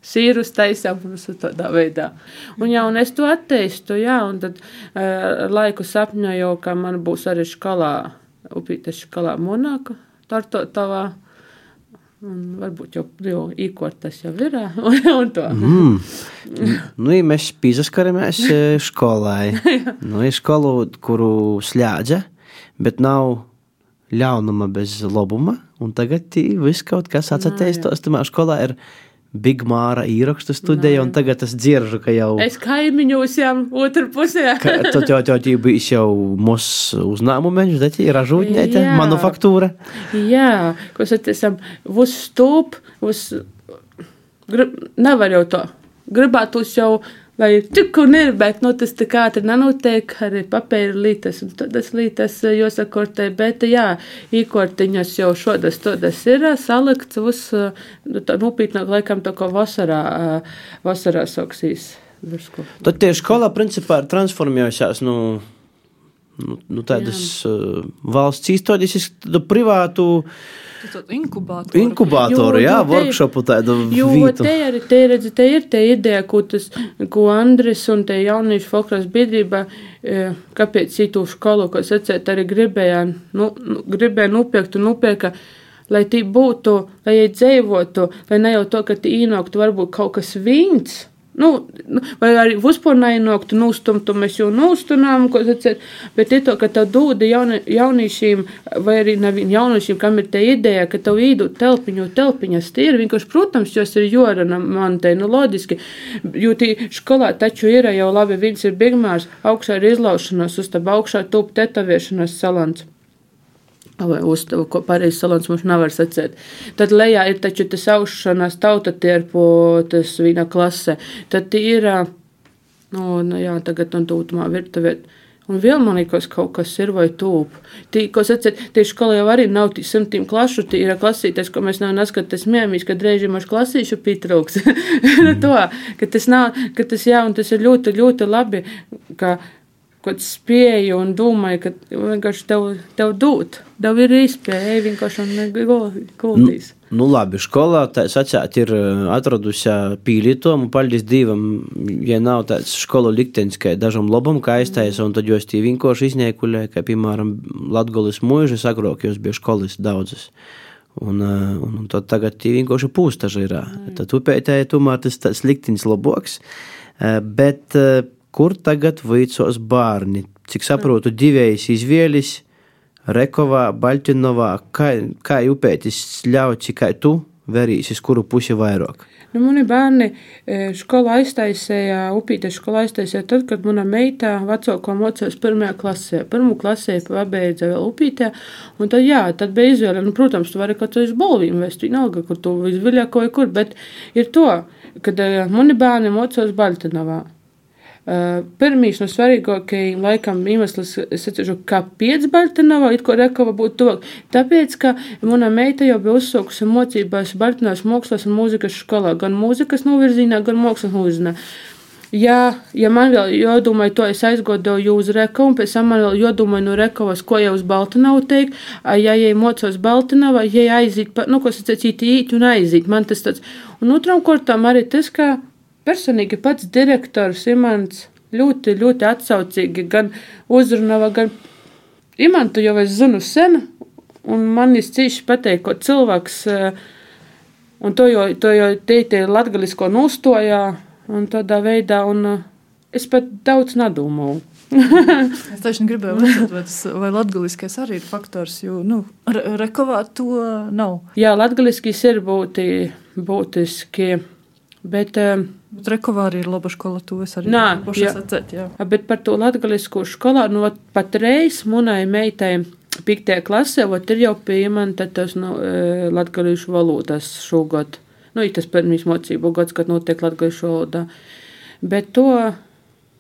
sīrus taisām un tādā veidā. Un, jā, un es to atteistu, jā, un tad uh, laiku sapņoju, ka man būs arī skolā, upītes skolā monāka, tartotavā. Un varbūt jau, jau īkortas jau ir. un to. Mm. Nu, ja mēs piesaskaramies skolai. nu, ir skolu, kuru slēdza, bet nav ļaunuma bez labuma. Un tagad viss kaut kas atcerēties, tomēr skolā ir Big Māra īrakstu studija, un tagad es dzirdu, ka jau. Es kaimiņos jau otrā pusē. Tad jau tā bijis jau mūsu uzņēmums, bet ir ražotniece, manufaktūra. Jā, ko es esam uz stūp, uz. Grib, nevar jau to. Gribētos jau vai tik un ir, bet nu, tas tā kā tur nenotiek arī papīra lītas, un tādas lītas eh, jāsakortē, bet jā, īkortiņas jau šodas todas ir eh, salikts uz, eh, nu, nopietnāk laikam tā kā vasarā, vasarā saksīs. Tad tieši skolā principā ir transformējusies, nu, nu, nu tādas uh, valsts īstoties, privātu uh, Inkubātoru, Inkubātoru jā, jā workshopu tādu jo, vietu. Te arī te, redzi, te ir te ideja, ko, tas, ko Andris un te jauniešu folkloras biedrība, e, kāpēc citu skolu, ko sacēt, arī gribēja, nu, nu, gribēja nupirkt un nupirka, lai tī būtu, lai iedzēvotu, lai ne jau to, ka tī īnoktu varbūt kaut kas viņs, Nu, nu, vai arī vispār neienāktu nūstumtu, mēs jau nūstunām, ko sacēt, bet ir to, ka tev dūda jauni, jauniešiem, vai arī nevien jauniešiem, kam ir te ideja, ka tev īdu telpiņu, telpiņas ir, vienkārši, protams, jos ir jorana man te, nu, loģiski, jo tī skolā taču ir jau labi, viens ir bigmārs, augšā ir izlaušanos, uz tab augšā tūp tetavēšanas salants vai uztavu, ko pareizi salons mums nevar sacēt. Tad lejā ir taču tas aušanās tauta tierpu, tas vīna klase. Tad ir, nu, nu jā, tagad un tūtumā virtuvē. Un vēl man liekas, kaut kas ir vai tūp. Tī, ko sacēt, tieši skolā jau arī nav tī simtiem klašu, tī ir klasīties, ko mēs nevaram skatīties mēmīs, kad reizēm ar klasīšu pietrūks. Mm. to, ka tas nav, ka tas jā, un tas ir ļoti, ļoti labi, ka kaut spēju un domāju, ka vienkārši tev, tev dūt. Tev ir izspēja vienkārši un guldīs. Nu, nu labi, skolā sacēt ir eh, atradusi pīlītomu, paldies Dievam, ja nav tāds skolu liktenis, kā dažam labam, kā aiztaisa, un tad jūs tī vienkārši izniekuļē, kā piemēram Latgolis mūžas, agrāk jūs bija skolas daudzas. Un, eh, un, un tad tagad tī vienkārši pūstaži ir. Tad upētēji tomēr tas, tas liktenis laboks, eh, bet kur tagad vicos bērni. Cik saprotu, divējas izvēlis, Rekovā, Baltinovā, kā, kā upētis ļauci, kā tu verīsies, kuru pusi vairāk. Nu, mani bērni skolā aiztaisīja, upīte skolā aiztaisīja tad, kad mana meita vecāko mocījās pirmajā klasē. Pirmu klasē pabeidza vēl upītē, un tad, jā, tad bija izvēle, nu, protams, tu vari kaut kāds bolvīm vest, vienalga, kur tu visviļākoji kur, bet ir to, kad mani bērni mocījās Baltinovā. Pirmīs no svarīgākajiem laikam iemesls, es atceros, kāpēc Baltinovā it ko rekava būtu tuvāk. Tāpēc, ka mana meita jau bija uzsākusi mocībās Baltinovas mākslas un mūzikas skolā, gan mūzikas novirzienā, gan mākslas novirzienā. Ja, ja man vēl jādomā, to es aizgodoju uz Rekavu, un pēc tam man vēl jādomā no Rekavas, ko jau uz Baltinavu teikt, ja jai mocos Baltinavā, jai aiziet, nu, ko sacīt, īt un aiziet, man tas tāds. Un otram kortām arī tas, ka personīgi pats direktors Imants ļoti, ļoti atsaucīgi gan uzrunāja, gan Imantu jau es zinu sen, un man ir cīši pateikt, ko cilvēks, un to jau, to jau teitie latgalisko nostojā, un tādā veidā, un es pat daudz nedomāju. es tieši gribēju pateikt, vai, tas, vai latgaliskais arī ir faktors, jo, nu, re rekovā to nav. Jā, latgaliskis ir būti, būtiski, bet... Um, Bet Rekovā arī ir laba skola, to es arī. Jā. Bet par to latgalisko skolā, nu, pat reiz munai meitai piktē klasē, ot ir jau pieejama tas no nu, e, latgalīšu valodas šogad. Nu, ir tas pirmīs mocību gads, kad notiek latgalīšu valodā. Bet to,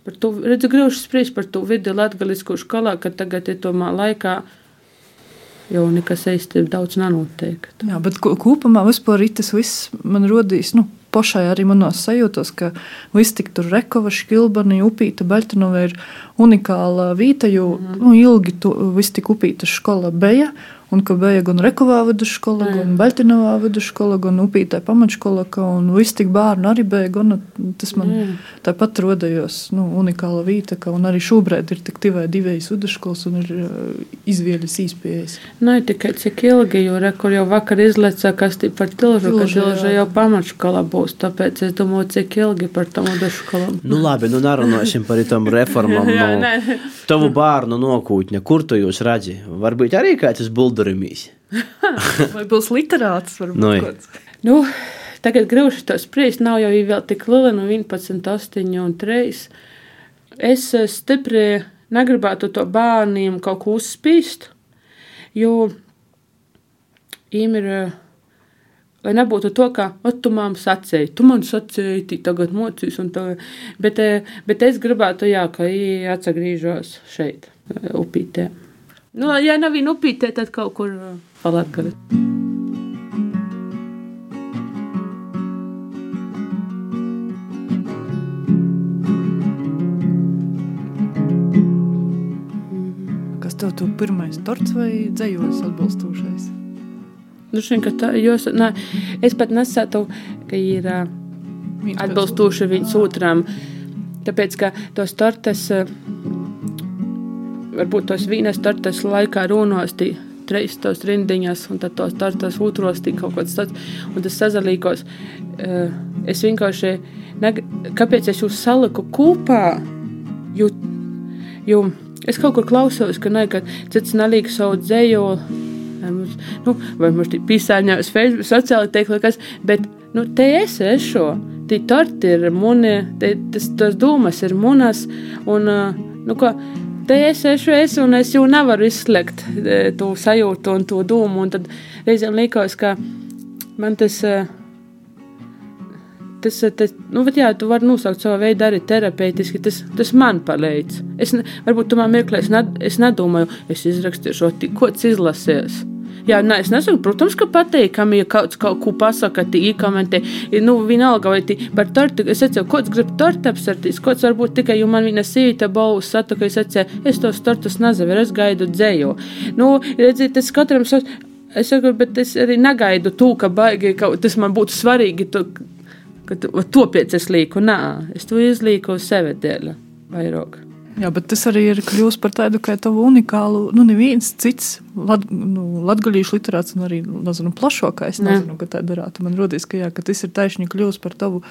par to, redzu, grūši spriest par to vidi latgalisko skolā, ka tagad ir tomā laikā jau nekas īsti daudz nenotiek. Jā, bet kopumā vispār tas viss man rodīs, nu, pašai arī manos sajūtos, ka viss tik tur rekova, škilbani, upīta, Beļtinova ir unikāla vīta, jo mm. nu, ilgi tu, viss tik upīta skola beja, un ka bija gan Rekovā vidusskola, mm. gan Baltinovā vidusskola, gan Upītē pamatškola, un viss tik bērni arī bija, gan tas man mm. tāpat rodējos, nu, unikāla vīta, ka un arī šobrīd ir tik tikai divas vidusskolas un ir uh, izvēles īspējas. Nē, tikai cik ilgi, jo rekur jau vakar izleca, kas tik par tilžu, ka tilžu jau pamatškola būs, tāpēc es domāju, cik ilgi par tam vidusskolam. Nu labi, nu narunāsim par tam reformām. Jā, no tavu bērnu nokūtņa, kur tu jūs redzi? Varbūt arī kāds buldu nodarījums. Vai būs literāts? No, nu, tagad grūti to spriest, nav jau vēl tik liela, no 11, 8 un 3. Es eh, stipri negribētu to bērniem kaut ko uzspīst, jo viņiem ir. Eh, lai nebūtu to, ka tu man sacīji, tu man sacīji, tagad mocīs, tagad... Bet, eh, bet es gribētu, jā, ka viņi atgriežas šeit, upītē. Nu, ja nav viņa upītē, tad kaut kur uh, palatgali. Kas tev tu pirmais torts vai dzējos atbalstošais? Nu, šim, tā, jūs, nē, es pat nesatu, ka ir uh, atbilstoši viņas otram, tāpēc, ka tos tortes uh, varbūt tos vīnes tortes laikā runos tī treis tos rindiņas, un tad tos tortes otros tī kaut kāds tāds, un tas sazalīgos. Uh, es vienkārši, ne, kāpēc es jūs saliku kopā, jo, jo es kaut kur klausos, ka ne, ka cits nalīg savu dzēju, mums, nu, vai mums tī pīsāņās Facebook, sociāli teikt, kas, bet, nu, te es ešu, tī torti ir muni, te, tas, tas dūmas ir munas, un, uh, nu, ko, Te es esmu es, un es jau nevaru izslēgt e, to sajūtu un to domu. Un tad reizēm liekas, ka man tas. E, tas, e, tas nu, jā, tu vari nosaukt savu veidu arī terapeitiski. Tas, tas man palīdz. Es, varbūt tu man mirklē, es, ne, es nedomāju, es izrakstīšu, ko tas izlasīs. Jā, nē, es nesaku, protams, ka patīkami, ja kāds kaut ko pasaka, tī komentē, nu, vienalga, vai tī par torti, es atceru, kāds grib torti apsartīs, kāds varbūt tikai, jo man viņa sīta baus satuka, es atceru, es tos tortus nezaveru, es gaidu dzējo. Nu, redziet, tas katram savs, es saku, bet es arī negaidu to, ka baigi, ka tas man būtu svarīgi, to, ka to pēc es līku, nā, es to izlīku sevi dēļ vairāk. Jā, bet tas arī ir kļuvis par tādu kā tavu unikālu. Nu, neviens cits lat, nu, latgaļīšu literāts, un arī nezinu, plašākais, nezinu, ka tā darātu. Man rodīs, ka, jā, ka tas ir taisni kļuvis par tavu,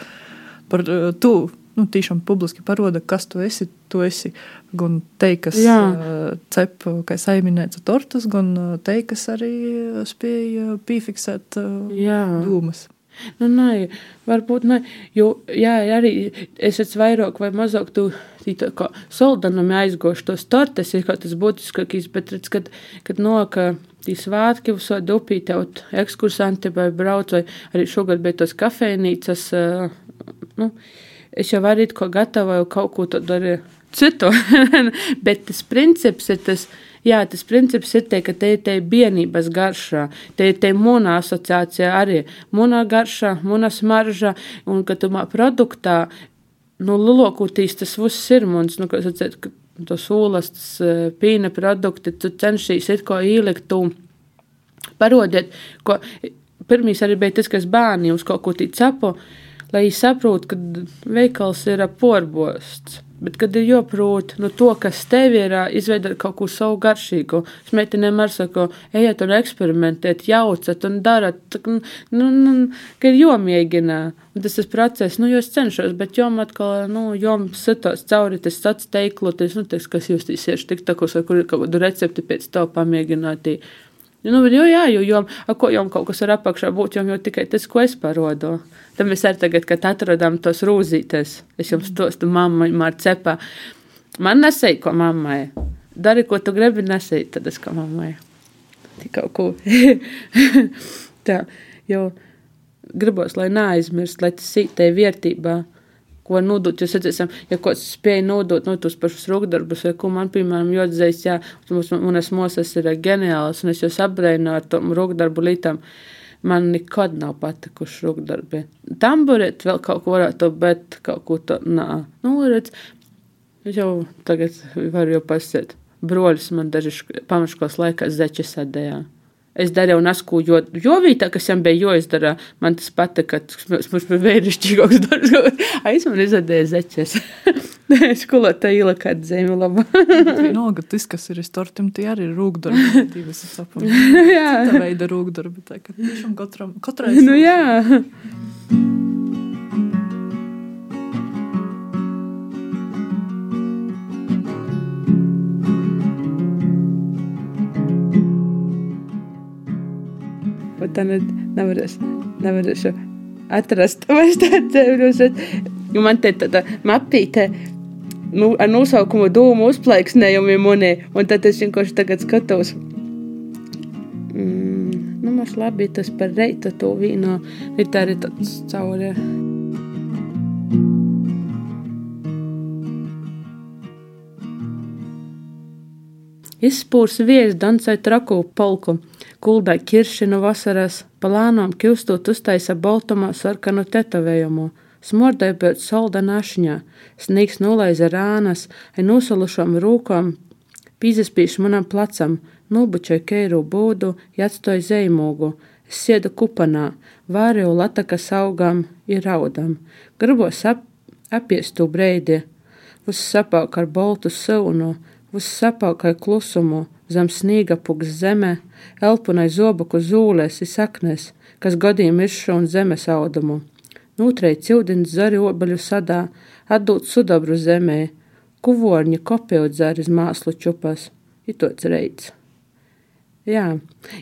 par uh, tu. Nu, tiešām publiski paroda, kas tu esi. Tu esi gan te, kas uh, cep, kā saimniece tortas, gan uh, te, kas arī spēja piefiksēt uh, dūmas. Nu, nē, varbūt ne. Jo, jā, arī es esmu vairāk vai mazāk tu soldanam aizgošu tos tortes, ir kaut tas būtiskākais, bet redz, kad, kad noka tī svātki uz sodu upī, tev ekskursanti vai brauc, vai arī šogad bija tos kafejnīcas, nu, es jau arī ko gatavoju kaut ko tādu arī citu. Bet tas princips ir tas, jā, tas princips ir te, ka te ir te vienības garšā, te ir te mūna asociācija arī, mūna garšā, mūna smarža, un ka tu mā produktā, nu, lulokūtīs tas viss ir mums, nu, kā sacēt, ka tos olastas, eh, pīna produkti, tu cenšīs it ko ielikt tu. Parodiet, ko pirmīs arī bija tas, kas bērni uz kaut ko tic sapo, lai viņi saprot, ka veikals ir porbosts. Bet, kad ir joprot nu, to, kas tev ir, izveidot kaut ko savu garšīgu, smeitenēm ar saku, ejiet un eksperimentēt, jaucat un darat, nu, nu, ka ir jomēģinā. Un tas ir process, nu, jo es cenšos, bet jom atkal, nu, jom sitos cauri, tas sats teikloties, nu, tas, kas jūs tīsieši tik takos, vai kur ir kaut kādu recepti pēc tev pamēģināt. Nu, jo, jā, jo, jo, ko jau kaut kas ar apakšā būtu, jau, jau tikai tas, ko es parodu. Tad mēs arī tagad, kad atrodam tos rūzītes, es jums tostu mammai marcepā. Man nesēja, ko mammai. Dari, ko tu gribi nesēt, tad es kā mammai. Tik kaut ko. Tā, jo gribos, lai neaizmirst, lai tas sītē vērtībā ko nodot. Jūs redzēsim, ja kāds spēja nodot no nu, tos pašus rūkdarbus, vai ko man, piemēram, jodzējis, jā, manas mosas ir ģeniālas, un es jūs apbrēnu ar tom rūkdarbu lītam. Man nekad nav patikuši rūkdarbi. Tamburēt vēl kaut ko varētu, bet kaut ko to, nā. Nu, redz, jau tagad varu jau pasiet. Broļus man daži pamaškos laikā zeķi sadējā. Es darīju nesku, jo, jo vītā, kas viņam bija jāizdara, man tas patika, ka mums bija vērišķīgāks darbs. Aiz man izadēja zeķes. Skolotā īla kāda zemi laba. Vienalga, tas, kas ir startim, tie arī ir rūkdarbi. Divas sapam. jā. Tā veida rūkdarbi. Tā kā tiešām katram, katrai. Nu jā. un tā nevarēs, nevarēšu atrast vairs tādu dzēvļus. Man te tāda mapīte nu, ar nosaukumu dūmu uzplaiksnējumi monē, un tad es vienkārši tagad skatos. Mm, nu, mums labi tas par reita to vīno, ir tā arī tāds cauri. Izspūrs vies dancai traku polku kuldai kiršinu vasaras, palānām kļūstot uztaisa baltumā sarkanu tetovējumu, smordai pēc solda našņā, sniegs nolaiza rānas, ai nosalušām rūkām, pīzaspīš manam placam, nobučoja keiru būdu, jāatstoja zeimūgu, es siedu kupanā, vārēju latakas augām, ir raudam, gribos ap, apiestu breidi, uz sapāk ar boltu saunu, uz sapāk ar klusumu, zem snīga puks zeme, elpunai zobaku zūlēs, saknes, kas godīja miršu un zemes audumu. Nūtrei cildins zari obaļu sadā, atdūt sudabru zemē, kuvorņi kopējot zari māslu čupas, itots reids. Jā,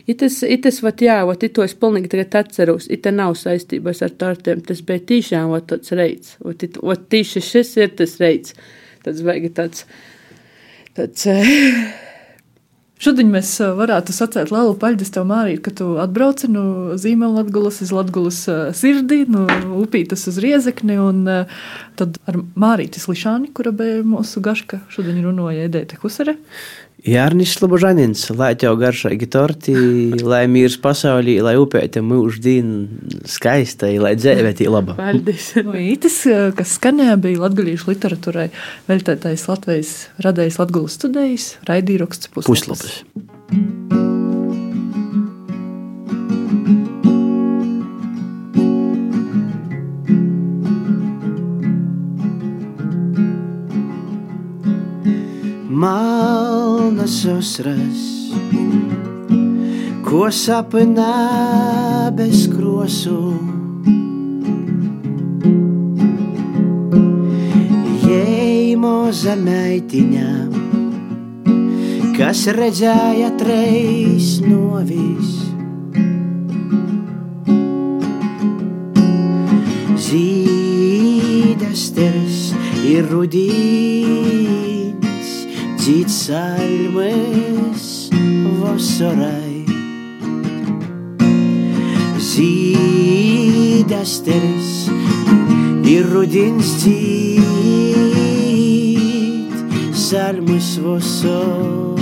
itas, itas, vat, jā, vat, ito es pilnīgi tagad atceros, ita nav saistības ar tortiem, tas bija tīšām, vat, tāds reids, vat, it, vat, tīši šis ir tas reids, tāds vajag tāds, tāds, Šodien mēs varētu sacēt lielu paļģis tev, Mārija, ka tu atbrauci no Zīmēla Latgulas uz Latgulas sirdī, no Upītas uz Riezekni, un tad ar Mārītis Lišāni, kura bija mūsu gaška, šodien runāja Edēte Husere. Jārnis Slobožanins, lai tev garšīgi torti, lai mīrs pasaulī, lai upēte mūždien skaistai, lai dzēvetī laba. Paldies. Ītis, kas skanēja, bija latgalīšu literatūrai veltētais Latvijas radējs Latgulas studējis, raidīraksts puslapis. puslapis. Malnas osras, ko sapnā bez krosu. Jēmo zemeitiņā, kas redzēja treis novis. Zīdasters ir rudīs dzīt salmes vasarai. Zīdasteris ir rudins cīt, sarmas vosor.